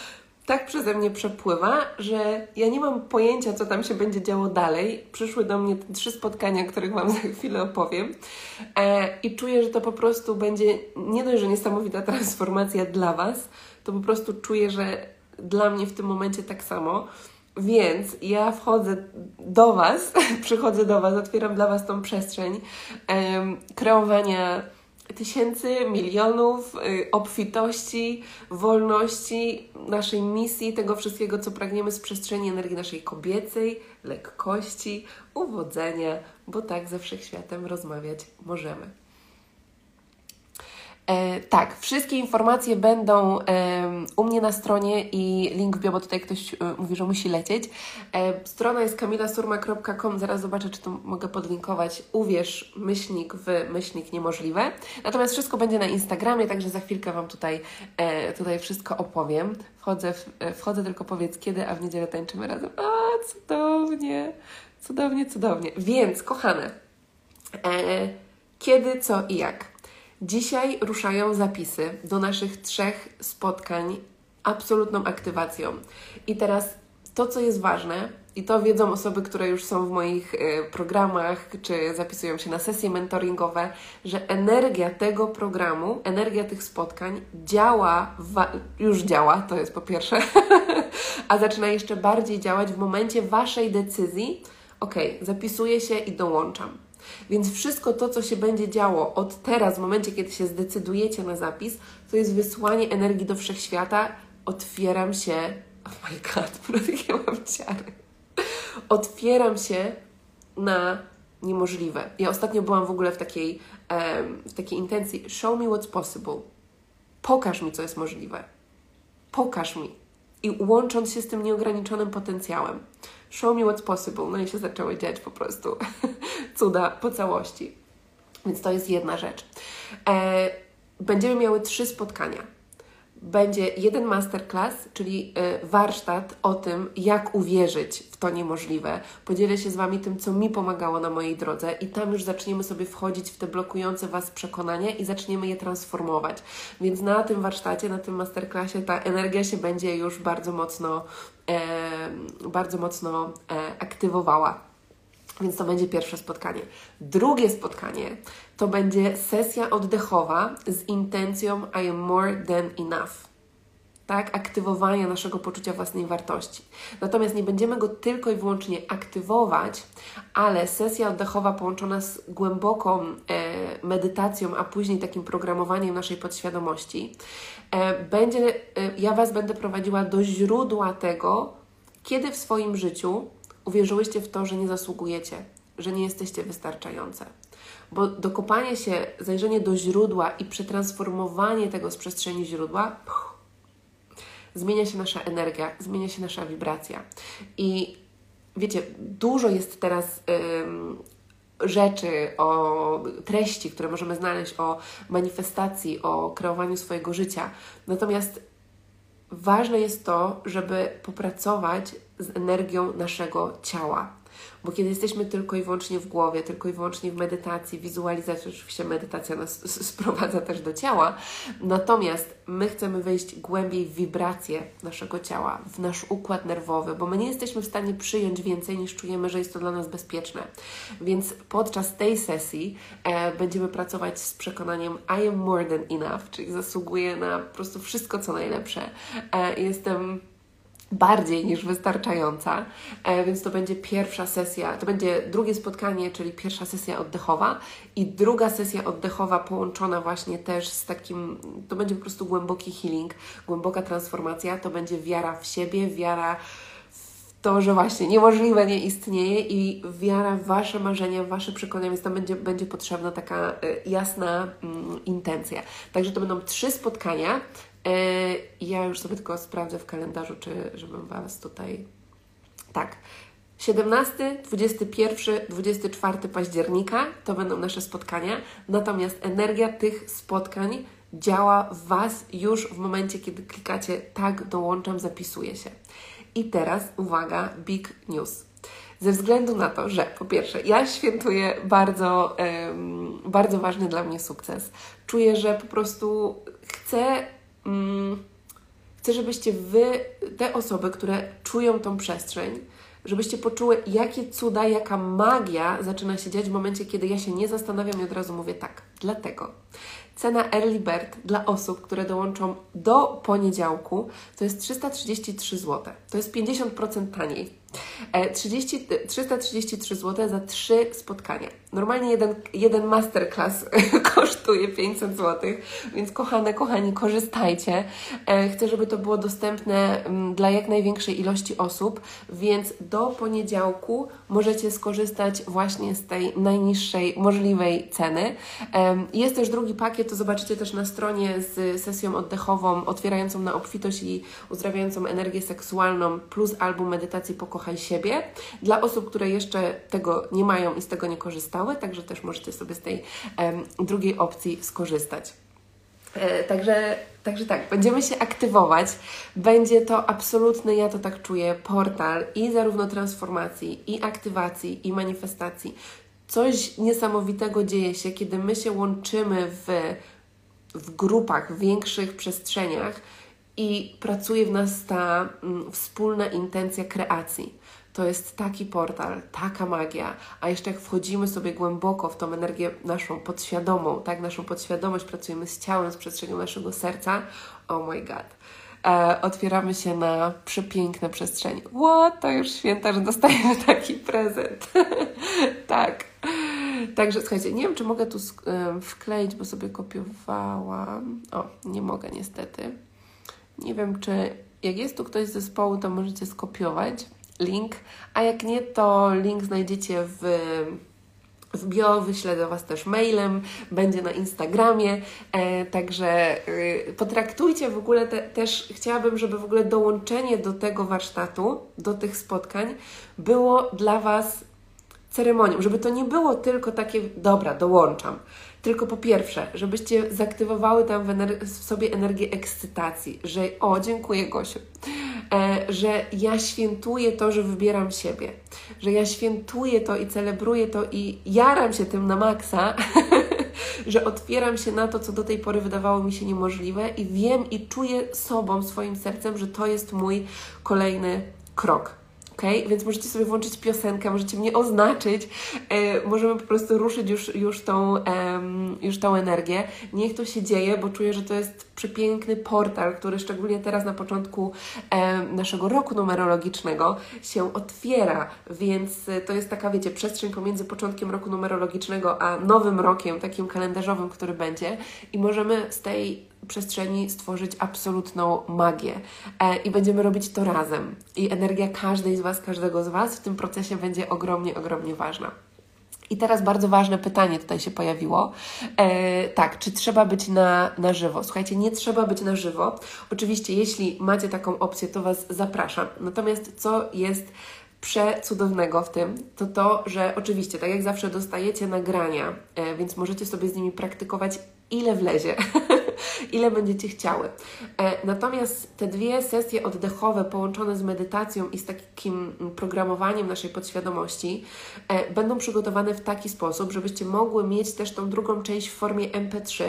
tak przeze mnie przepływa, że ja nie mam pojęcia, co tam się będzie działo dalej. Przyszły do mnie trzy spotkania, których Wam (laughs) za chwilę opowiem. E, I czuję, że to po prostu będzie nie dość, że niesamowita transformacja dla Was, to po prostu czuję, że dla mnie w tym momencie tak samo. Więc ja wchodzę do Was, (laughs) przychodzę do Was, otwieram dla Was tą przestrzeń um, kreowania tysięcy, milionów, y, obfitości, wolności, naszej misji, tego wszystkiego, co pragniemy z przestrzeni energii naszej kobiecej, lekkości, uwodzenia, bo tak ze wszechświatem rozmawiać możemy. E, tak, wszystkie informacje będą e, u mnie na stronie i link w bio, bo tutaj ktoś e, mówi, że musi lecieć. E, strona jest kamilasurma.com, zaraz zobaczę, czy to mogę podlinkować. Uwierz, myślnik w myślnik niemożliwe. Natomiast wszystko będzie na Instagramie, także za chwilkę Wam tutaj, e, tutaj wszystko opowiem. Wchodzę, w, e, wchodzę, tylko powiedz kiedy, a w niedzielę tańczymy razem. A, cudownie, cudownie, cudownie. Więc, kochane, kiedy, co i jak? Dzisiaj ruszają zapisy do naszych trzech spotkań absolutną aktywacją. I teraz to, co jest ważne, i to wiedzą osoby, które już są w moich y, programach, czy zapisują się na sesje mentoringowe, że energia tego programu, energia tych spotkań działa, już działa, to jest po pierwsze, (laughs) a zaczyna jeszcze bardziej działać w momencie Waszej decyzji, ok, zapisuję się i dołączam. Więc wszystko to, co się będzie działo od teraz, w momencie, kiedy się zdecydujecie na zapis, to jest wysłanie energii do wszechświata. Otwieram się. Oh my god, (laughs) prawie mam ciary. Otwieram się na niemożliwe. Ja ostatnio byłam w ogóle w takiej, um, w takiej intencji: show me what's possible. Pokaż mi, co jest możliwe. Pokaż mi. I łącząc się z tym nieograniczonym potencjałem show me what's possible. No i się zaczęły dziać po prostu (laughs) cuda po całości. Więc to jest jedna rzecz. E, będziemy miały trzy spotkania będzie jeden masterclass, czyli e, warsztat o tym, jak uwierzyć w to niemożliwe. Podzielę się z Wami tym, co mi pomagało na mojej drodze, i tam już zaczniemy sobie wchodzić w te blokujące Was przekonania i zaczniemy je transformować. Więc na tym warsztacie, na tym masterclassie ta energia się będzie już bardzo mocno, e, bardzo mocno e, aktywowała. Więc to będzie pierwsze spotkanie. Drugie spotkanie to będzie sesja oddechowa z intencją I am more than enough. Tak, aktywowania naszego poczucia własnej wartości. Natomiast nie będziemy go tylko i wyłącznie aktywować, ale sesja oddechowa połączona z głęboką e, medytacją, a później takim programowaniem naszej podświadomości, e, będzie, e, ja Was będę prowadziła do źródła tego, kiedy w swoim życiu uwierzyłyście w to, że nie zasługujecie, że nie jesteście wystarczające. Bo dokopanie się, zajrzenie do źródła i przetransformowanie tego z przestrzeni źródła, zmienia się nasza energia, zmienia się nasza wibracja. I wiecie, dużo jest teraz ym, rzeczy, o treści, które możemy znaleźć, o manifestacji, o kreowaniu swojego życia. Natomiast ważne jest to, żeby popracować z energią naszego ciała. Bo kiedy jesteśmy tylko i wyłącznie w głowie, tylko i wyłącznie w medytacji, wizualizacji, oczywiście medytacja nas sprowadza też do ciała, natomiast my chcemy wejść głębiej w wibracje naszego ciała, w nasz układ nerwowy, bo my nie jesteśmy w stanie przyjąć więcej niż czujemy, że jest to dla nas bezpieczne. Więc podczas tej sesji e, będziemy pracować z przekonaniem I am more than enough, czyli zasługuję na po prostu wszystko, co najlepsze. E, jestem bardziej niż wystarczająca, e, więc to będzie pierwsza sesja, to będzie drugie spotkanie, czyli pierwsza sesja oddechowa i druga sesja oddechowa połączona właśnie też z takim, to będzie po prostu głęboki healing, głęboka transformacja, to będzie wiara w siebie, wiara w to, że właśnie niemożliwe nie istnieje i wiara w Wasze marzenia, w Wasze przekonania, więc tam będzie, będzie potrzebna taka e, jasna mm, intencja. Także to będą trzy spotkania, ja już sobie tylko sprawdzę w kalendarzu, czy żebym Was tutaj. Tak. 17, 21, 24 października to będą nasze spotkania, natomiast energia tych spotkań działa w Was już w momencie, kiedy klikacie tak, dołączam, zapisuję się. I teraz uwaga, big news. Ze względu na to, że po pierwsze, ja świętuję bardzo, um, bardzo ważny dla mnie sukces. Czuję, że po prostu chcę mm, chcę, żebyście Wy, te osoby, które czują tą przestrzeń, żebyście poczuły, jakie cuda, jaka magia zaczyna się dziać w momencie, kiedy ja się nie zastanawiam i od razu mówię tak. Dlatego cena Early Bird dla osób, które dołączą do poniedziałku, to jest 333 zł. To jest 50% taniej. 30, 333 zł za trzy spotkania. Normalnie jeden, jeden masterclass (laughs) kosztuje 500 zł, więc kochane, kochani, korzystajcie. E, chcę, żeby to było dostępne mm, dla jak największej ilości osób, więc do poniedziałku możecie skorzystać właśnie z tej najniższej możliwej ceny. Jest też drugi pakiet, to zobaczycie też na stronie z sesją oddechową otwierającą na obfitość i uzdrawiającą energię seksualną plus album medytacji Pokochaj siebie. Dla osób, które jeszcze tego nie mają i z tego nie także też możecie sobie z tej drugiej opcji skorzystać. E, także, także tak, będziemy się aktywować. Będzie to absolutny, ja to tak czuję, portal i zarówno transformacji, i aktywacji, i manifestacji. Coś niesamowitego dzieje się, kiedy my się łączymy w, w grupach, w większych przestrzeniach i pracuje w nas ta mm, wspólna intencja kreacji. To jest taki portal, taka magia, a jeszcze jak wchodzimy sobie głęboko w tą energię naszą podświadomą, tak, naszą podświadomość, pracujemy z ciałem, z przestrzenią naszego serca, oh my god, e, otwieramy się na przepiękne przestrzenie. What? To już święta, że dostajemy (laughs) taki prezent. (laughs) tak. Także słuchajcie, nie wiem, czy mogę tu wkleić, bo sobie kopiowałam. O, nie mogę niestety. Nie wiem, czy jak jest tu ktoś z zespołu, to możecie skopiować link, a jak nie, to link znajdziecie w w bio, wyślę do Was też mailem, będzie na Instagramie, e, także y, potraktujcie w ogóle te, też, chciałabym, żeby w ogóle dołączenie do tego warsztatu, do tych spotkań było dla Was ceremonią, żeby to nie było tylko takie, dobra, dołączam, tylko po pierwsze, żebyście zaktywowały tam w, ener- w sobie energię ekscytacji, że o, dziękuję Gosiu, e, że ja świętuję to, że wybieram siebie, że ja świętuję to i celebruję to i jaram się tym na maksa, (laughs) że otwieram się na to, co do tej pory wydawało mi się niemożliwe i wiem i czuję sobą, swoim sercem, że to jest mój kolejny krok ok? Więc możecie sobie włączyć piosenkę, możecie mnie oznaczyć, e, możemy po prostu ruszyć już, już, tą, e, już tą energię. Niech to się dzieje, bo czuję, że to jest przepiękny portal, który szczególnie teraz na początku e, naszego roku numerologicznego się otwiera, więc to jest taka, wiecie, przestrzeń pomiędzy początkiem roku numerologicznego a nowym rokiem, takim kalendarzowym, który będzie i możemy z tej przestrzeni stworzyć absolutną magię e, i będziemy robić to razem. I energia każdej z Was, każdego z Was w tym procesie będzie ogromnie, ogromnie ważna. I teraz bardzo ważne pytanie tutaj się pojawiło. E, tak, czy trzeba być na, na żywo? Słuchajcie, nie trzeba być na żywo. Oczywiście, jeśli macie taką opcję, to Was zapraszam. Natomiast co jest przecudownego w tym, to to, że oczywiście, tak jak zawsze dostajecie nagrania, e, więc możecie sobie z nimi praktykować ile wlezie, (laughs) ile będziecie chciały. E, natomiast te dwie sesje oddechowe połączone z medytacją i z takim programowaniem naszej podświadomości e, będą przygotowane w taki sposób, żebyście mogły mieć też tą drugą część w formie MP3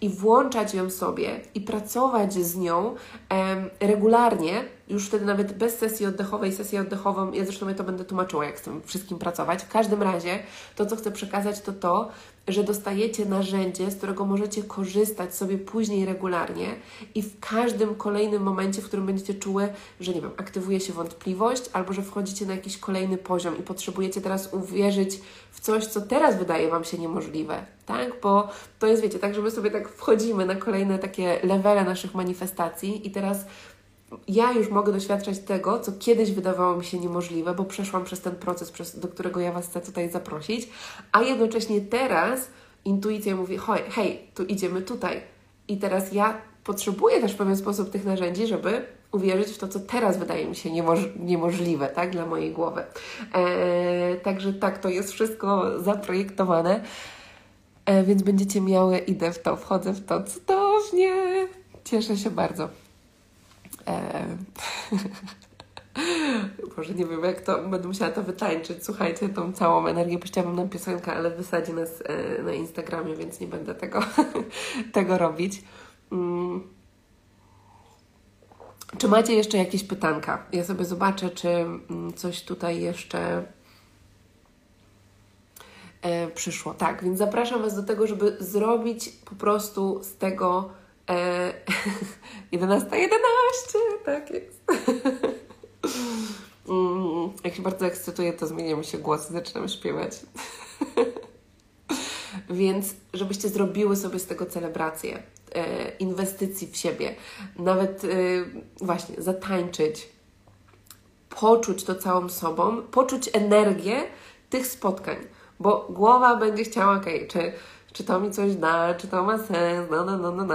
i włączać ją sobie i pracować z nią regularnie, już wtedy nawet bez sesji oddechowej, sesję oddechową, ja zresztą ja to będę tłumaczyła, jak z tym wszystkim pracować. W każdym razie to, co chcę przekazać, to to, że dostajecie narzędzie, z którego możecie korzystać sobie później regularnie i w każdym kolejnym momencie, w którym będziecie czuły, że nie wiem, aktywuje się wątpliwość albo że wchodzicie na jakiś kolejny poziom i potrzebujecie teraz uwierzyć w coś, co teraz wydaje Wam się niemożliwe, tak? Bo to jest, wiecie, tak, że my sobie tak wchodzimy na kolejne takie levele naszych manifestacji i teraz ja już mogę doświadczać tego, co kiedyś wydawało mi się niemożliwe, bo przeszłam przez ten proces, do którego ja Was chcę tutaj zaprosić, a jednocześnie teraz intuicja mówi, hej, hej, tu idziemy tutaj. I teraz ja potrzebuję też w pewien sposób tych narzędzi, żeby uwierzyć w to, co teraz wydaje mi się niemoż niemożliwe, tak, dla mojej głowy. Eee, także tak, to jest wszystko zaprojektowane, eee, więc będziecie miały, idę w to, wchodzę w to, cudownie, cieszę się bardzo. (laughs) E... Nie wiem jak to, będę musiała to wytańczyć. Słuchajcie, tą całą energię. Puściłabym nam piosenkę, ale wysadzi nas e, na Instagramie, więc nie będę tego, (laughs) tego robić. Mm. Czy macie jeszcze jakieś pytanka? Ja sobie zobaczę, czy mm, coś tutaj jeszcze e, przyszło. Tak, więc zapraszam Was do tego, żeby zrobić po prostu z tego 11.11, e, (laughs) 11, tak jest. (laughs) Mm, jak się bardzo ekscytuję, to zmienia mi się głos i zaczynam śpiewać. (laughs) Więc, żebyście zrobiły sobie z tego celebrację, e, inwestycji w siebie, nawet e, właśnie zatańczyć, poczuć to całą sobą, poczuć energię tych spotkań, bo głowa będzie chciała, okej, okay, czy, czy to mi coś da, czy to ma sens, no, no, no, no, no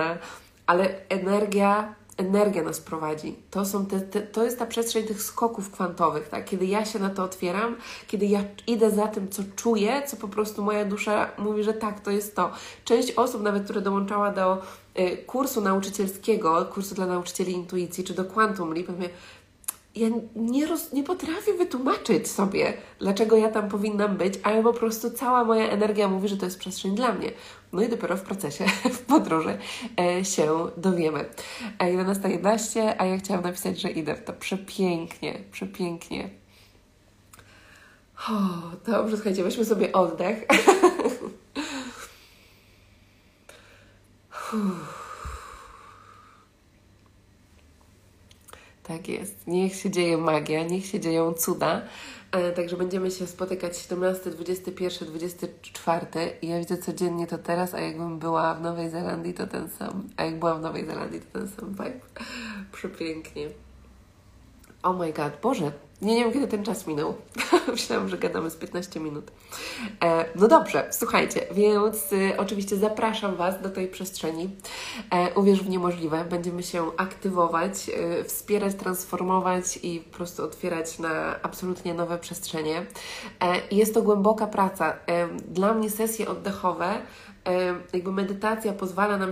ale energia, energia nas prowadzi. To, są te, te, to jest ta przestrzeń tych skoków kwantowych, tak? Kiedy ja się na to otwieram, kiedy ja idę za tym, co czuję, co po prostu moja dusza mówi, że tak, to jest to. Część osób nawet, które dołączała do y, kursu nauczycielskiego, kursu dla nauczycieli intuicji, czy do Quantum Leap, mówię, ja nie, roz, nie potrafię wytłumaczyć sobie, dlaczego ja tam powinnam być, ale po prostu cała moja energia mówi, że to jest przestrzeń dla mnie. No i dopiero w procesie, (laughs) w podróży e, się dowiemy. E, 11.11, a ja chciałam napisać, że idę w to przepięknie, przepięknie. O, dobrze, słuchajcie, weźmy sobie oddech. (laughs) Tak jest. Niech się dzieje magia, niech się dzieją cuda. E, także będziemy się spotykać 17, 21, 24. I ja widzę codziennie to teraz, a jakbym była w Nowej Zelandii, to ten sam. A jak byłam w Nowej Zelandii, to ten sam vibe. Przepięknie. Oh my god, Boże, nie, nie wiem, kiedy ten czas minął. (laughs) Myślałam, że gadamy z 15 minut. E, no dobrze, słuchajcie, więc y, oczywiście zapraszam Was do tej przestrzeni. E, uwierz w niemożliwe. Będziemy się aktywować, y, wspierać, transformować i po prostu otwierać na absolutnie nowe przestrzenie. E, jest to głęboka praca. E, dla mnie sesje oddechowe, jakby medytacja pozwala nam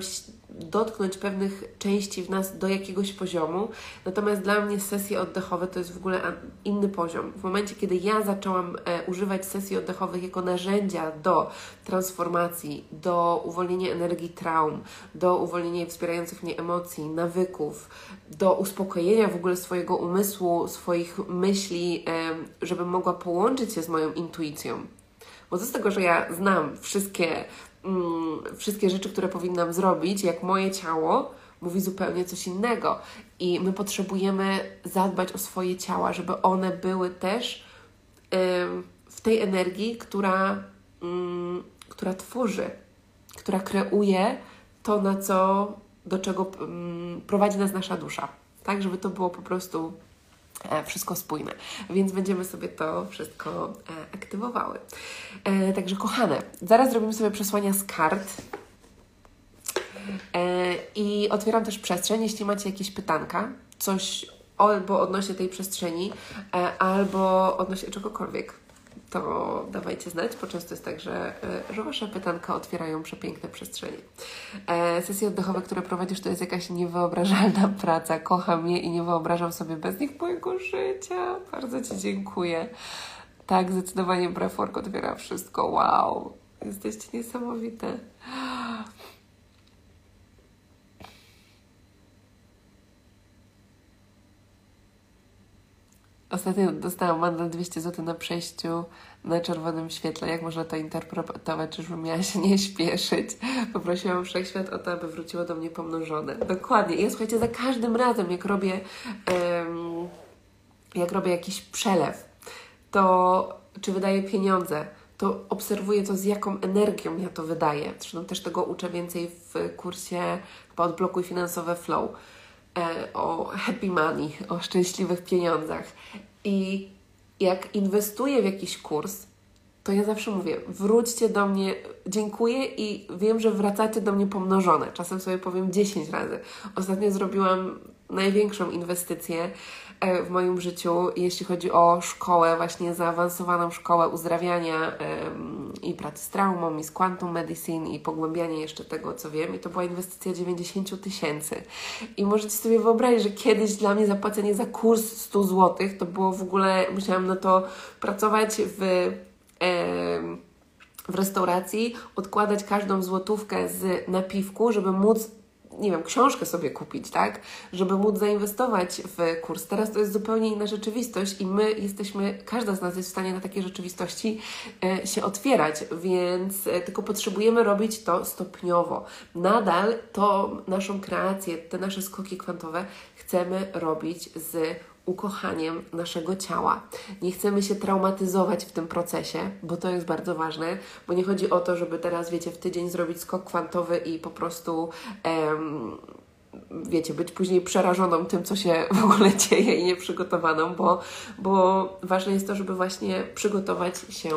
dotknąć pewnych części w nas do jakiegoś poziomu. Natomiast dla mnie sesje oddechowe to jest w ogóle inny poziom. W momencie, kiedy ja zaczęłam e, używać sesji oddechowych jako narzędzia do transformacji, do uwolnienia energii traum, do uwolnienia wspierających mnie emocji, nawyków, do uspokojenia w ogóle swojego umysłu, swoich myśli, e, żebym mogła połączyć się z moją intuicją. Bo z tego, że ja znam wszystkie mm, wszystkie rzeczy, które powinnam zrobić, jak moje ciało mówi zupełnie coś innego. I my potrzebujemy zadbać o swoje ciała, żeby one były też w tej energii, która, która tworzy, która kreuje to, na co, do czego prowadzi nas nasza dusza. Tak, żeby to było po prostu wszystko spójne. Więc będziemy sobie to wszystko e, aktywowały. E, także kochane, zaraz zrobimy sobie przesłania z kart. I otwieram też przestrzeń, jeśli macie jakieś pytanka, coś albo odnośnie tej przestrzeni, albo odnośnie czegokolwiek to dawajcie znać, bo często jest tak, że, e, że Wasze pytanka otwierają przepiękne przestrzenie. E, sesje oddechowe, które prowadzisz, to jest jakaś niewyobrażalna (laughs) praca. Kocham je i nie wyobrażam sobie bez nich mojego życia. Bardzo Ci dziękuję. Tak, zdecydowanie breathwork otwiera wszystko. Wow, jesteście niesamowite. Ostatnio dostałam mandat 200 zł na przejściu na czerwonym świetle. Jak można to interpretować? Czyżbym miała się nie śpieszyć? Poprosiłam Wszechświat o to, aby wróciło do mnie pomnożone. Dokładnie. Ja słuchajcie, za każdym razem, jak robię, um, jak robię jakiś przelew, to czy wydaję pieniądze, to obserwuję to, z jaką energią ja to wydaję. Zresztą też tego uczę więcej w kursie chyba Odblokuj Finansowe Flow o happy money, o szczęśliwych pieniądzach. I jak inwestuję w jakiś kurs, to ja zawsze mówię: wróćcie do mnie, dziękuję i wiem, że wracacie do mnie pomnożone. Czasem sobie powiem 10 razy. Ostatnio zrobiłam największą inwestycję E, w moim życiu, jeśli chodzi o szkołę, właśnie zaawansowaną szkołę uzdrawiania i pracy z traumą, i z quantum medicine, i pogłębianie jeszcze tego, co wiem. I to była inwestycja 90 tysięcy. I możecie sobie wyobrazić, że kiedyś dla mnie zapłacenie za kurs 100 zł to było w ogóle, musiałam na to pracować w w restauracji, odkładać każdą złotówkę z napiwku, żeby móc nie wiem, książkę sobie kupić, tak? Żeby móc zainwestować w kurs. Teraz to jest zupełnie inna rzeczywistość i my jesteśmy, każda z nas jest w stanie na takiej rzeczywistości e, się otwierać, więc e, tylko potrzebujemy robić to stopniowo. Nadal to naszą kreację, te nasze skoki kwantowe chcemy robić z ukochaniem naszego ciała. Nie chcemy się traumatyzować w tym procesie, bo to jest bardzo ważne, bo nie chodzi o to, żeby teraz, wiecie, w tydzień zrobić skok kwantowy i po prostu. Um, wiecie, być później przerażoną tym, co się w ogóle (laughs) dzieje i nieprzygotowaną, bo, bo ważne jest to, żeby właśnie przygotować się,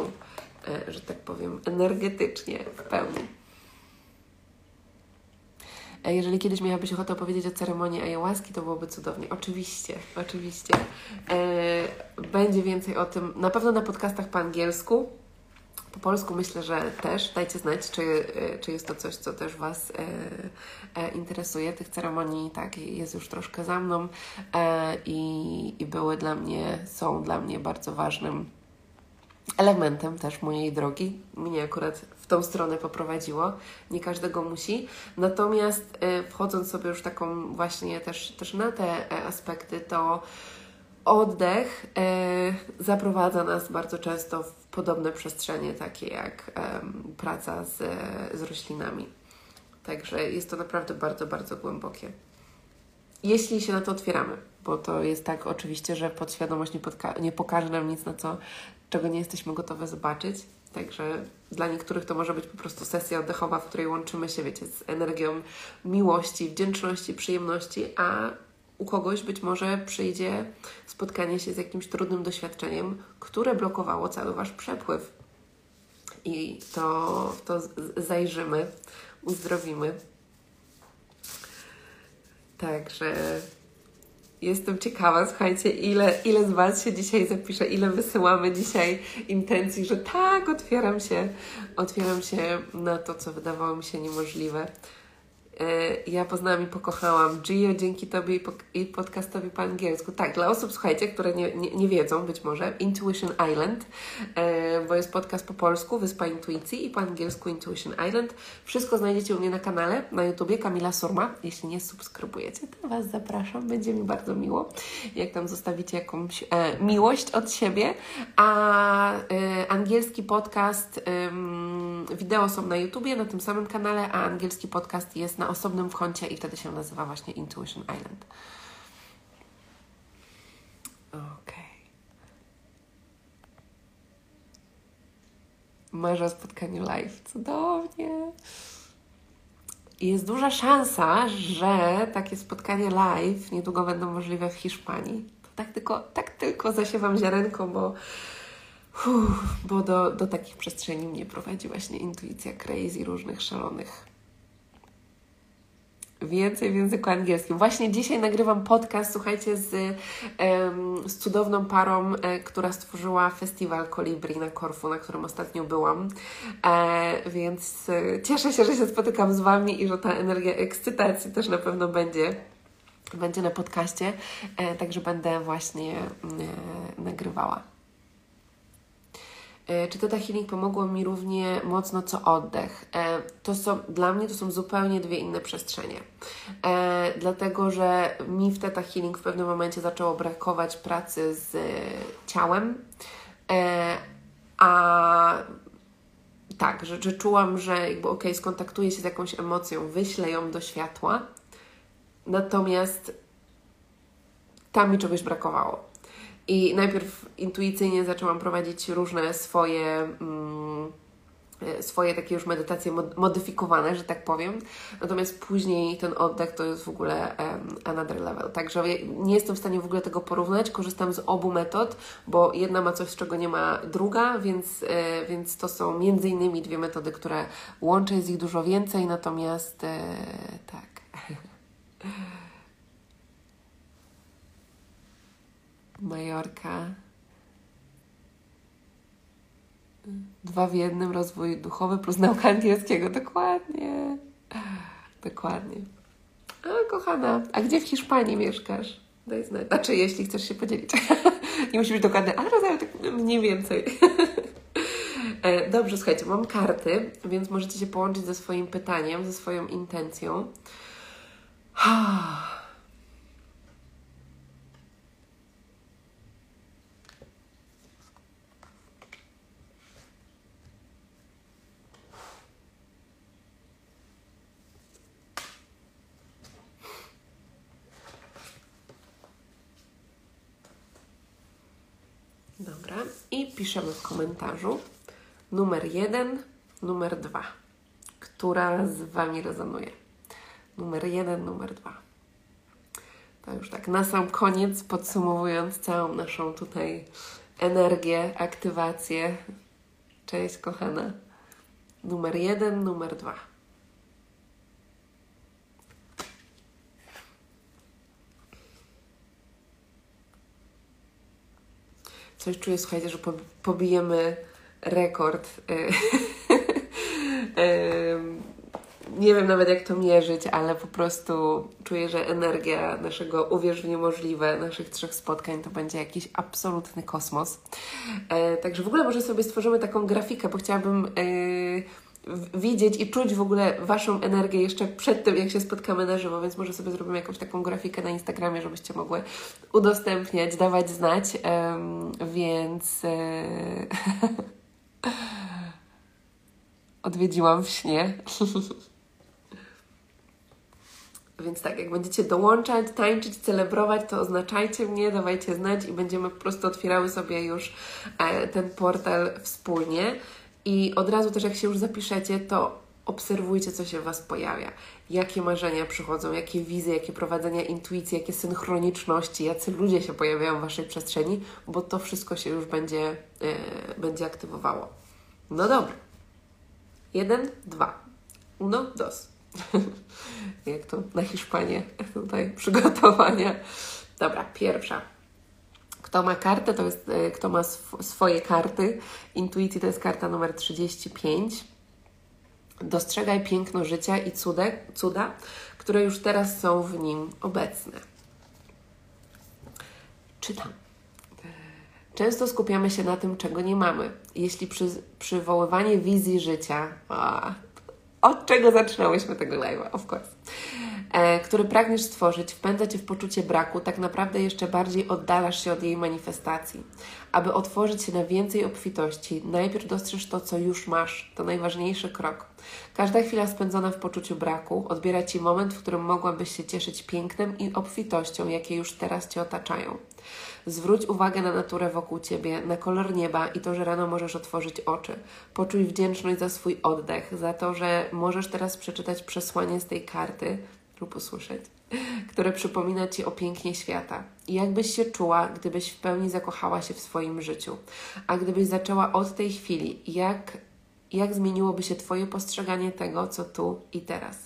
e, że tak powiem, energetycznie w pełni. E, jeżeli kiedyś miałabyś ochotę opowiedzieć o ceremonii ayahuaski, to byłoby cudownie. Oczywiście, oczywiście. E, będzie więcej o tym, na pewno na podcastach po angielsku, Po polsku myślę, że też. Dajcie znać, czy, czy jest to coś, co też Was e, interesuje. Tych ceremonii tak jest już troszkę za mną e, i, i były dla mnie, są dla mnie bardzo ważnym elementem też mojej drogi. Mnie akurat w tą stronę poprowadziło. Nie każdego musi. Natomiast e, wchodząc sobie już taką właśnie też, też na te e, aspekty, to oddech e, zaprowadza nas bardzo często w podobne przestrzenie, takie jak praca z, z roślinami. Także jest to naprawdę bardzo, bardzo głębokie. Jeśli się na to otwieramy, bo to jest tak oczywiście, że podświadomość nie, nie pokaże nam nic, na co, czego nie jesteśmy gotowe zobaczyć. Także dla niektórych to może być po prostu sesja oddechowa, w której łączymy się, wiecie, z energią miłości, wdzięczności, przyjemności, a u kogoś być może przyjdzie spotkanie się z jakimś trudnym doświadczeniem, które blokowało cały Wasz przepływ. I to, to zajrzymy, uzdrowimy. Także jestem ciekawa, słuchajcie, ile, ile z Was się dzisiaj zapisze, ile wysyłamy dzisiaj intencji, że tak, otwieram się, otwieram się na to, co wydawało mi się niemożliwe. E, ja poznałam i pokochałam Gio dzięki Tobie i podcastowi po angielsku. Tak, dla osób, słuchajcie, które nie, nie, nie wiedzą być może, Intuition Island, e, bo jest podcast po polsku, Wyspa Intuicji i po angielsku Intuition Island. Wszystko znajdziecie u mnie na kanale, na YouTubie, Kamila Surma. Jeśli nie subskrybujecie, to Was zapraszam, będzie mi bardzo miło, jak tam zostawicie jakąś e, miłość od siebie. A e, angielski podcast, wideo są na YouTubie, na tym samym kanale, a angielski podcast jest na na osobnym koncie i wtedy się nazywa właśnie Intuition Island. Ok. Marzę o spotkaniu live. Cudownie. Jest duża szansa, że takie spotkanie live niedługo będą możliwe w Hiszpanii. Tak tylko, tak tylko zasiewam ziarenko, bo, uff, bo do, do takich przestrzeni mnie prowadzi właśnie intuicja crazy różnych szalonych Więcej w języku angielskim. Właśnie dzisiaj nagrywam podcast, słuchajcie, z, z cudowną parą, e, która stworzyła festiwal Kolibri na Korfu, na którym ostatnio byłam. E, więc e, cieszę się, że się spotykam z Wami i że ta energia ekscytacji też na pewno będzie będzie na podcaście, także będę właśnie nagrywała. E, czy Theta Healing pomogło mi równie mocno co oddech? E, to są, dla mnie to są zupełnie dwie inne przestrzenie. E, dlatego, że mi w Theta Healing w pewnym momencie zaczęło brakować pracy z ciałem, a tak, że, że czułam, że jakby okej, okay, skontaktuję się z jakąś emocją, wyślę ją do światła, natomiast tam mi czegoś brakowało. I najpierw intuicyjnie zaczęłam prowadzić różne swoje. Mm, e, swoje takie już medytacje modyfikowane, że tak powiem. Natomiast później ten oddech to jest w ogóle um, another level. Także nie jestem w stanie w ogóle tego porównać. Korzystam z obu metod, bo jedna ma coś, czego nie ma druga, więc, e, więc to są między innymi dwie metody, które łączę, jest ich dużo więcej, natomiast e, tak. (laughs) Majorka. Dwa w jednym, rozwój duchowy plus nauka angielskiego. Dokładnie. Dokładnie. A, kochana, a gdzie w Hiszpanii mieszkasz? Daj znać. Znaczy, jeśli chcesz się podzielić. (laughs) Nie musi być dokładne, ale rozumiem tak mniej więcej. (laughs) E, dobrze, słuchajcie, mam karty, więc możecie się połączyć ze swoim pytaniem, ze swoją intencją. (sighs) Dobra, i piszemy w komentarzu numer jeden, numer dwa. Która z Wami rezonuje? Numer jeden, numer dwa. To już tak na sam koniec, podsumowując całą naszą tutaj energię, aktywację. Cześć, kochana. Numer jeden, numer dwa. Coś czuję, słuchajcie, że pobijemy rekord. (laughs) nie wiem nawet jak to mierzyć, ale po prostu czuję, że energia naszego uwierz w niemożliwe, naszych trzech spotkań to będzie jakiś absolutny kosmos. E, także w ogóle może sobie stworzymy taką grafikę, bo chciałabym e, widzieć i czuć w ogóle Waszą energię jeszcze przed tym, jak się spotkamy na żywo, więc może sobie zrobimy jakąś taką grafikę na Instagramie, żebyście mogły udostępniać, dawać znać, więc... E, (laughs) odwiedziłam w śnie. (laughs) Więc tak, jak będziecie dołączać, tańczyć, celebrować, to oznaczajcie mnie, dawajcie znać i będziemy po prostu otwierały sobie już e, ten portal wspólnie. I od razu też, jak się już zapiszecie, to obserwujcie, co się w Was pojawia. Jakie marzenia przychodzą, jakie wizje, jakie prowadzenia intuicji, jakie synchroniczności, jacy ludzie się pojawiają w Waszej przestrzeni, bo to wszystko się już będzie, e, będzie aktywowało. No dobra. Jeden, dwa. Uno, dos. (laughs) Jak to na Hiszpanię tutaj przygotowania. Dobra, pierwsza. Kto ma kartę, to jest, e, kto ma sw swoje karty. Intuicji to jest karta numer 35. Dostrzegaj piękno życia i cude, cuda, które już teraz są w nim obecne. Czytam. Często skupiamy się na tym, czego nie mamy. Jeśli przy, przywoływanie wizji życia, a, od czego zaczynałyśmy tego live'a, of course, który pragniesz stworzyć, wpędza Cię w poczucie braku, tak naprawdę jeszcze bardziej oddalasz się od jej manifestacji. Aby otworzyć się na więcej obfitości, najpierw dostrzeż to, co już masz. To najważniejszy krok. Każda chwila spędzona w poczuciu braku odbiera Ci moment, w którym mogłabyś się cieszyć pięknem i obfitością, jakie już teraz Cię otaczają. Zwróć uwagę na naturę wokół Ciebie, na kolor nieba i to, że rano możesz otworzyć oczy. Poczuj wdzięczność za swój oddech, za to, że możesz teraz przeczytać przesłanie z tej karty lub usłyszeć, które przypomina Ci o pięknie świata. I jakbyś się czuła, gdybyś w pełni zakochała się w swoim życiu. A gdybyś zaczęła od tej chwili, jak, jak zmieniłoby się Twoje postrzeganie tego, co tu i teraz.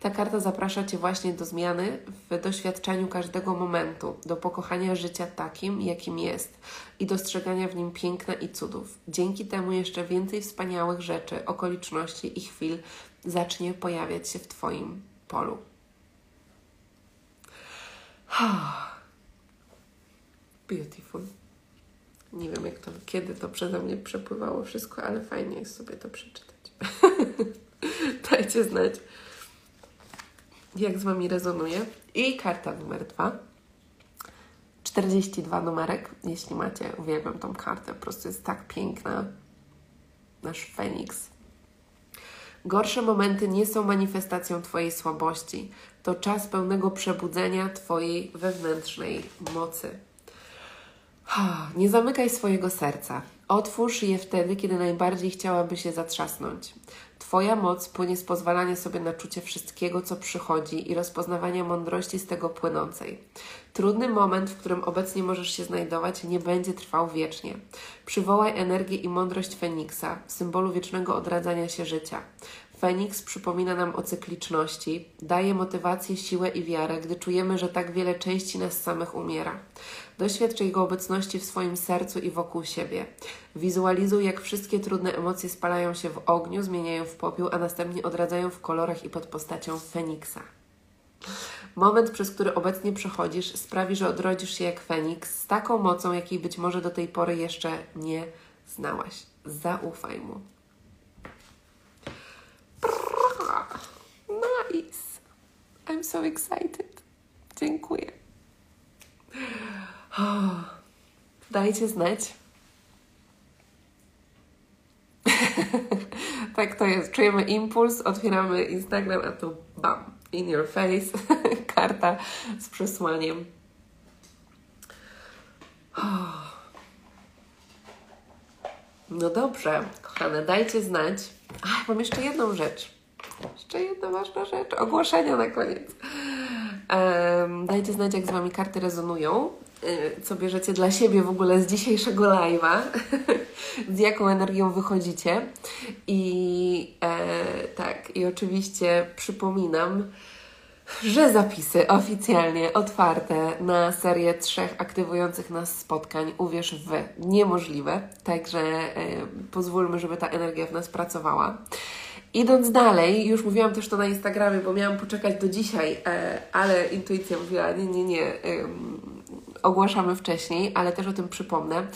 Ta karta zaprasza Cię właśnie do zmiany w doświadczeniu każdego momentu, do pokochania życia takim, jakim jest i dostrzegania w nim piękna i cudów. Dzięki temu jeszcze więcej wspaniałych rzeczy, okoliczności i chwil zacznie pojawiać się w Twoim polu. (sighs) Beautiful. Nie wiem, jak to, kiedy to przeze mnie przepływało wszystko, ale fajnie jest sobie to przeczytać. (laughs) Dajcie znać jak z Wami rezonuje. I karta numer dwa. 42 numerek, jeśli macie. Uwielbiam tą kartę, po prostu jest tak piękna. Nasz Feniks. Gorsze momenty nie są manifestacją Twojej słabości. To czas pełnego przebudzenia Twojej wewnętrznej mocy. Nie zamykaj swojego serca. Otwórz je wtedy, kiedy najbardziej chciałaby się zatrzasnąć. Twoja moc płynie z pozwalania sobie na czucie wszystkiego, co przychodzi i rozpoznawania mądrości z tego płynącej. Trudny moment, w którym obecnie możesz się znajdować, nie będzie trwał wiecznie. Przywołaj energię i mądrość Feniksa, symbolu wiecznego odradzania się życia. Feniks przypomina nam o cykliczności, daje motywację, siłę i wiarę, gdy czujemy, że tak wiele części nas samych umiera. Doświadcz Jego obecności w swoim sercu i wokół siebie. Wizualizuj, jak wszystkie trudne emocje spalają się w ogniu, zmieniają w popiół, a następnie odradzają w kolorach i pod postacią Feniksa. Moment, przez który obecnie przechodzisz, sprawi, że odrodzisz się jak Feniks z taką mocą, jakiej być może do tej pory jeszcze nie znałaś. Zaufaj mu. Nice. I'm so excited. Dziękuję. Dajcie znać. (laughs) tak to jest. Czujemy impuls, otwieramy Instagram, a tu bam, in your face, (laughs) karta z przesłaniem. No dobrze, kochane, dajcie znać. Ach, mam jeszcze jedną rzecz. Jeszcze jedna ważna rzecz. Ogłoszenia na koniec. Um, dajcie znać, jak z Wami karty rezonują. Y, co bierzecie dla siebie w ogóle z dzisiejszego live'a, (laughs) z jaką energią wychodzicie. I e, tak, i oczywiście przypominam, że zapisy oficjalnie otwarte na serię trzech aktywujących nas spotkań Uwierz w niemożliwe. Także y, pozwólmy, żeby ta energia w nas pracowała. Idąc dalej, już mówiłam też to na Instagramie, bo miałam poczekać do dzisiaj, y, ale intuicja mówiła, nie, nie, nie. Y, ogłaszamy wcześniej, ale też o tym przypomnę.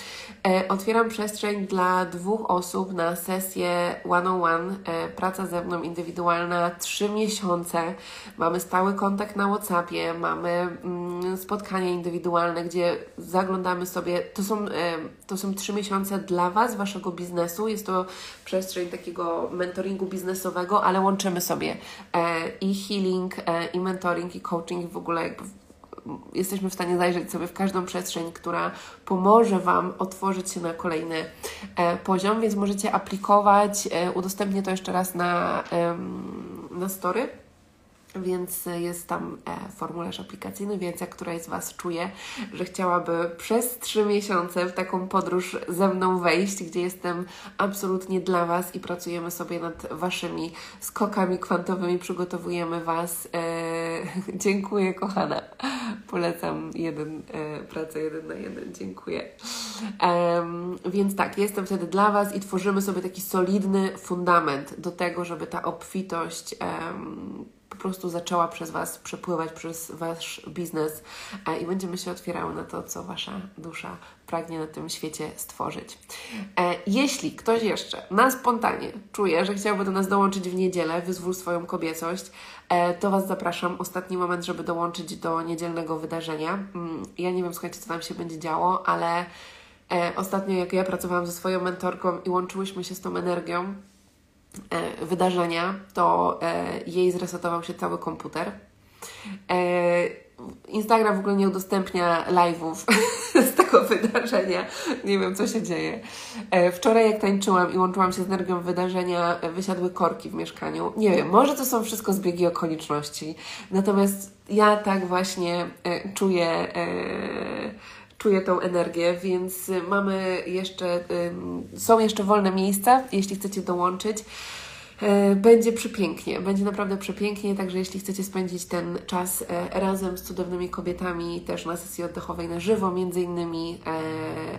E, otwieram przestrzeń dla dwóch osób na sesję one-on-one, e, praca ze mną indywidualna, trzy miesiące. Mamy stały kontakt na WhatsAppie, mamy mm, spotkania indywidualne, gdzie zaglądamy sobie. To są, e, to są trzy miesiące dla Was, Waszego biznesu. Jest to przestrzeń takiego mentoringu biznesowego, ale łączymy sobie e, i healing, e, i mentoring, i coaching w ogóle jakby jesteśmy w stanie zajrzeć sobie w każdą przestrzeń, która pomoże Wam otworzyć się na kolejny e, poziom, więc możecie aplikować. E, udostępnię to jeszcze raz na, na story więc jest tam e, formularz aplikacyjny, więc jak któraś z Was czuje, że chciałaby przez trzy miesiące w taką podróż ze mną wejść, gdzie jestem absolutnie dla Was i pracujemy sobie nad Waszymi skokami kwantowymi, przygotowujemy Was. E, (laughs) dziękuję, kochana. Polecam jeden, e, pracę jeden na jeden. Dziękuję. więc tak, jestem wtedy dla Was i tworzymy sobie taki solidny fundament do tego, żeby ta obfitość po prostu zaczęła przez Was przepływać przez Wasz biznes e, i będziemy się otwierały na to, co Wasza dusza pragnie na tym świecie stworzyć. E, jeśli ktoś jeszcze na spontanie czuje, że chciałby do nas dołączyć w niedzielę, wyzwól swoją kobiecość, e, to Was zapraszam. Ostatni moment, żeby dołączyć do niedzielnego wydarzenia. Mm, ja nie wiem, słuchajcie, co tam się będzie działo, ale ostatnio, jak ja pracowałam ze swoją mentorką i łączyłyśmy się z tą energią, wydarzenia, to e, jej zresetował się cały komputer. E, Instagram w ogóle nie udostępnia live'ów (laughs) z tego wydarzenia. Nie wiem, co się dzieje. Wczoraj, jak tańczyłam i łączyłam się z energią wydarzenia, wysiadły korki w mieszkaniu. Nie wiem, może to są wszystko zbiegi okoliczności. Natomiast ja tak właśnie czuję czuję tą energię, więc mamy jeszcze, są jeszcze wolne miejsca, jeśli chcecie dołączyć. E, będzie przepięknie, będzie naprawdę przepięknie, także jeśli chcecie spędzić ten czas e, razem z cudownymi kobietami, też na sesji oddechowej na żywo między innymi, e,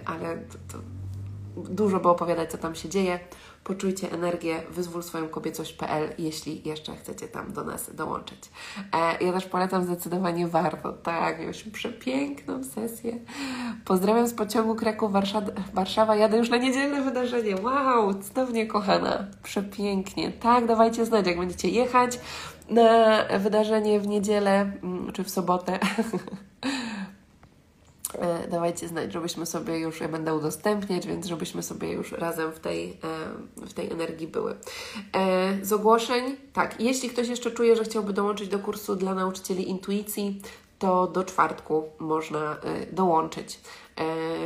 ale to, to dużo by opowiadać, co tam się dzieje, Poczujcie energię, wyzwól swoją kobiecość.pl, jeśli jeszcze chcecie tam do nas dołączyć. E, ja też polecam zdecydowanie warto. Tak, mieliśmy przepiękną sesję. Pozdrawiam z pociągu Kraków Warszawa, Warszawa. Jadę już na niedzielne wydarzenie. Wow, cudownie kochana. Przepięknie. Tak, dawajcie znać, jak będziecie jechać na wydarzenie w niedzielę mm, czy w sobotę. (laughs) E, dawajcie znać, żebyśmy sobie już, ja będę udostępniać, więc żebyśmy sobie już razem w tej, e, w tej energii były. E, z ogłoszeń, tak, jeśli ktoś jeszcze czuje, że chciałby dołączyć do kursu dla nauczycieli intuicji, to do czwartku można dołączyć.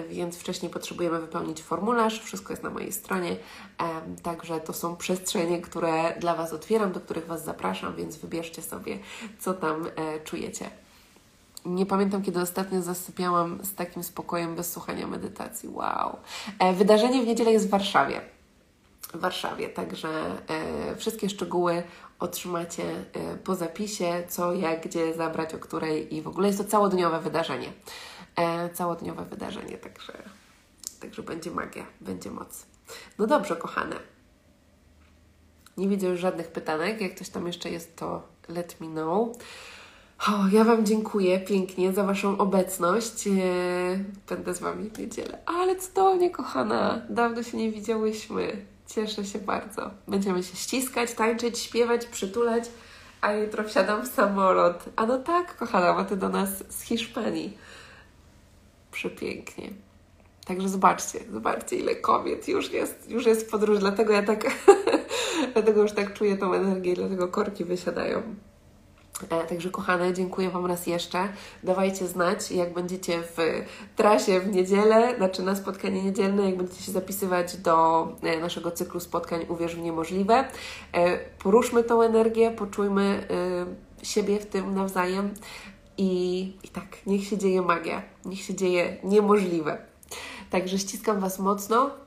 Więc wcześniej potrzebujemy wypełnić formularz, wszystko jest na mojej stronie. Także to są przestrzenie, które dla Was otwieram, do których Was zapraszam, więc wybierzcie sobie, co tam czujecie. Nie pamiętam, kiedy ostatnio zasypiałam z takim spokojem bez słuchania medytacji. Wow. E, wydarzenie w niedzielę jest w Warszawie. W Warszawie, także e, wszystkie szczegóły otrzymacie e, po zapisie, co, jak, gdzie zabrać, o której i w ogóle jest to całodniowe wydarzenie. Całodniowe wydarzenie, także, także będzie magia, będzie moc. No dobrze, kochane. Nie widzę już żadnych pytanek. Jak ktoś tam jeszcze jest, to let me know. O, ja Wam dziękuję pięknie za Waszą obecność. E, będę z Wami w niedzielę. Ale cudownie, kochana. Dawno się nie widziałyśmy. Cieszę się bardzo. Będziemy się ściskać, tańczyć, śpiewać, przytulać, a jutro wsiadam w samolot. A no tak, kochana, bo Ty do nas z Hiszpanii. Przepięknie. Także zobaczcie, zobaczcie ile kobiet już jest, już jest w podróży, dlatego ja tak, (laughs) dlatego już tak czuję tą energię, dlatego korki wysiadają. E, także kochane, dziękuję Wam raz jeszcze. Dawajcie znać, jak będziecie w trasie w niedzielę, znaczy na spotkanie niedzielne, jak będziecie się zapisywać do e, naszego cyklu spotkań Uwierz w niemożliwe. E, poruszmy tą energię, poczujmy siebie w tym nawzajem i, i tak, niech się dzieje magia, niech się dzieje niemożliwe. Także ściskam Was mocno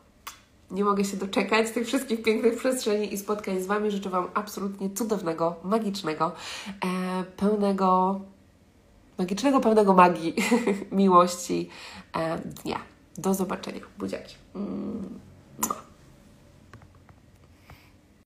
Nie mogę się doczekać tych wszystkich pięknych przestrzeni i spotkań z Wami. Życzę Wam absolutnie cudownego, magicznego, e, pełnego, magicznego, pełnego magii, (laughs) miłości e, dnia. Do zobaczenia. Buziaki. Mm.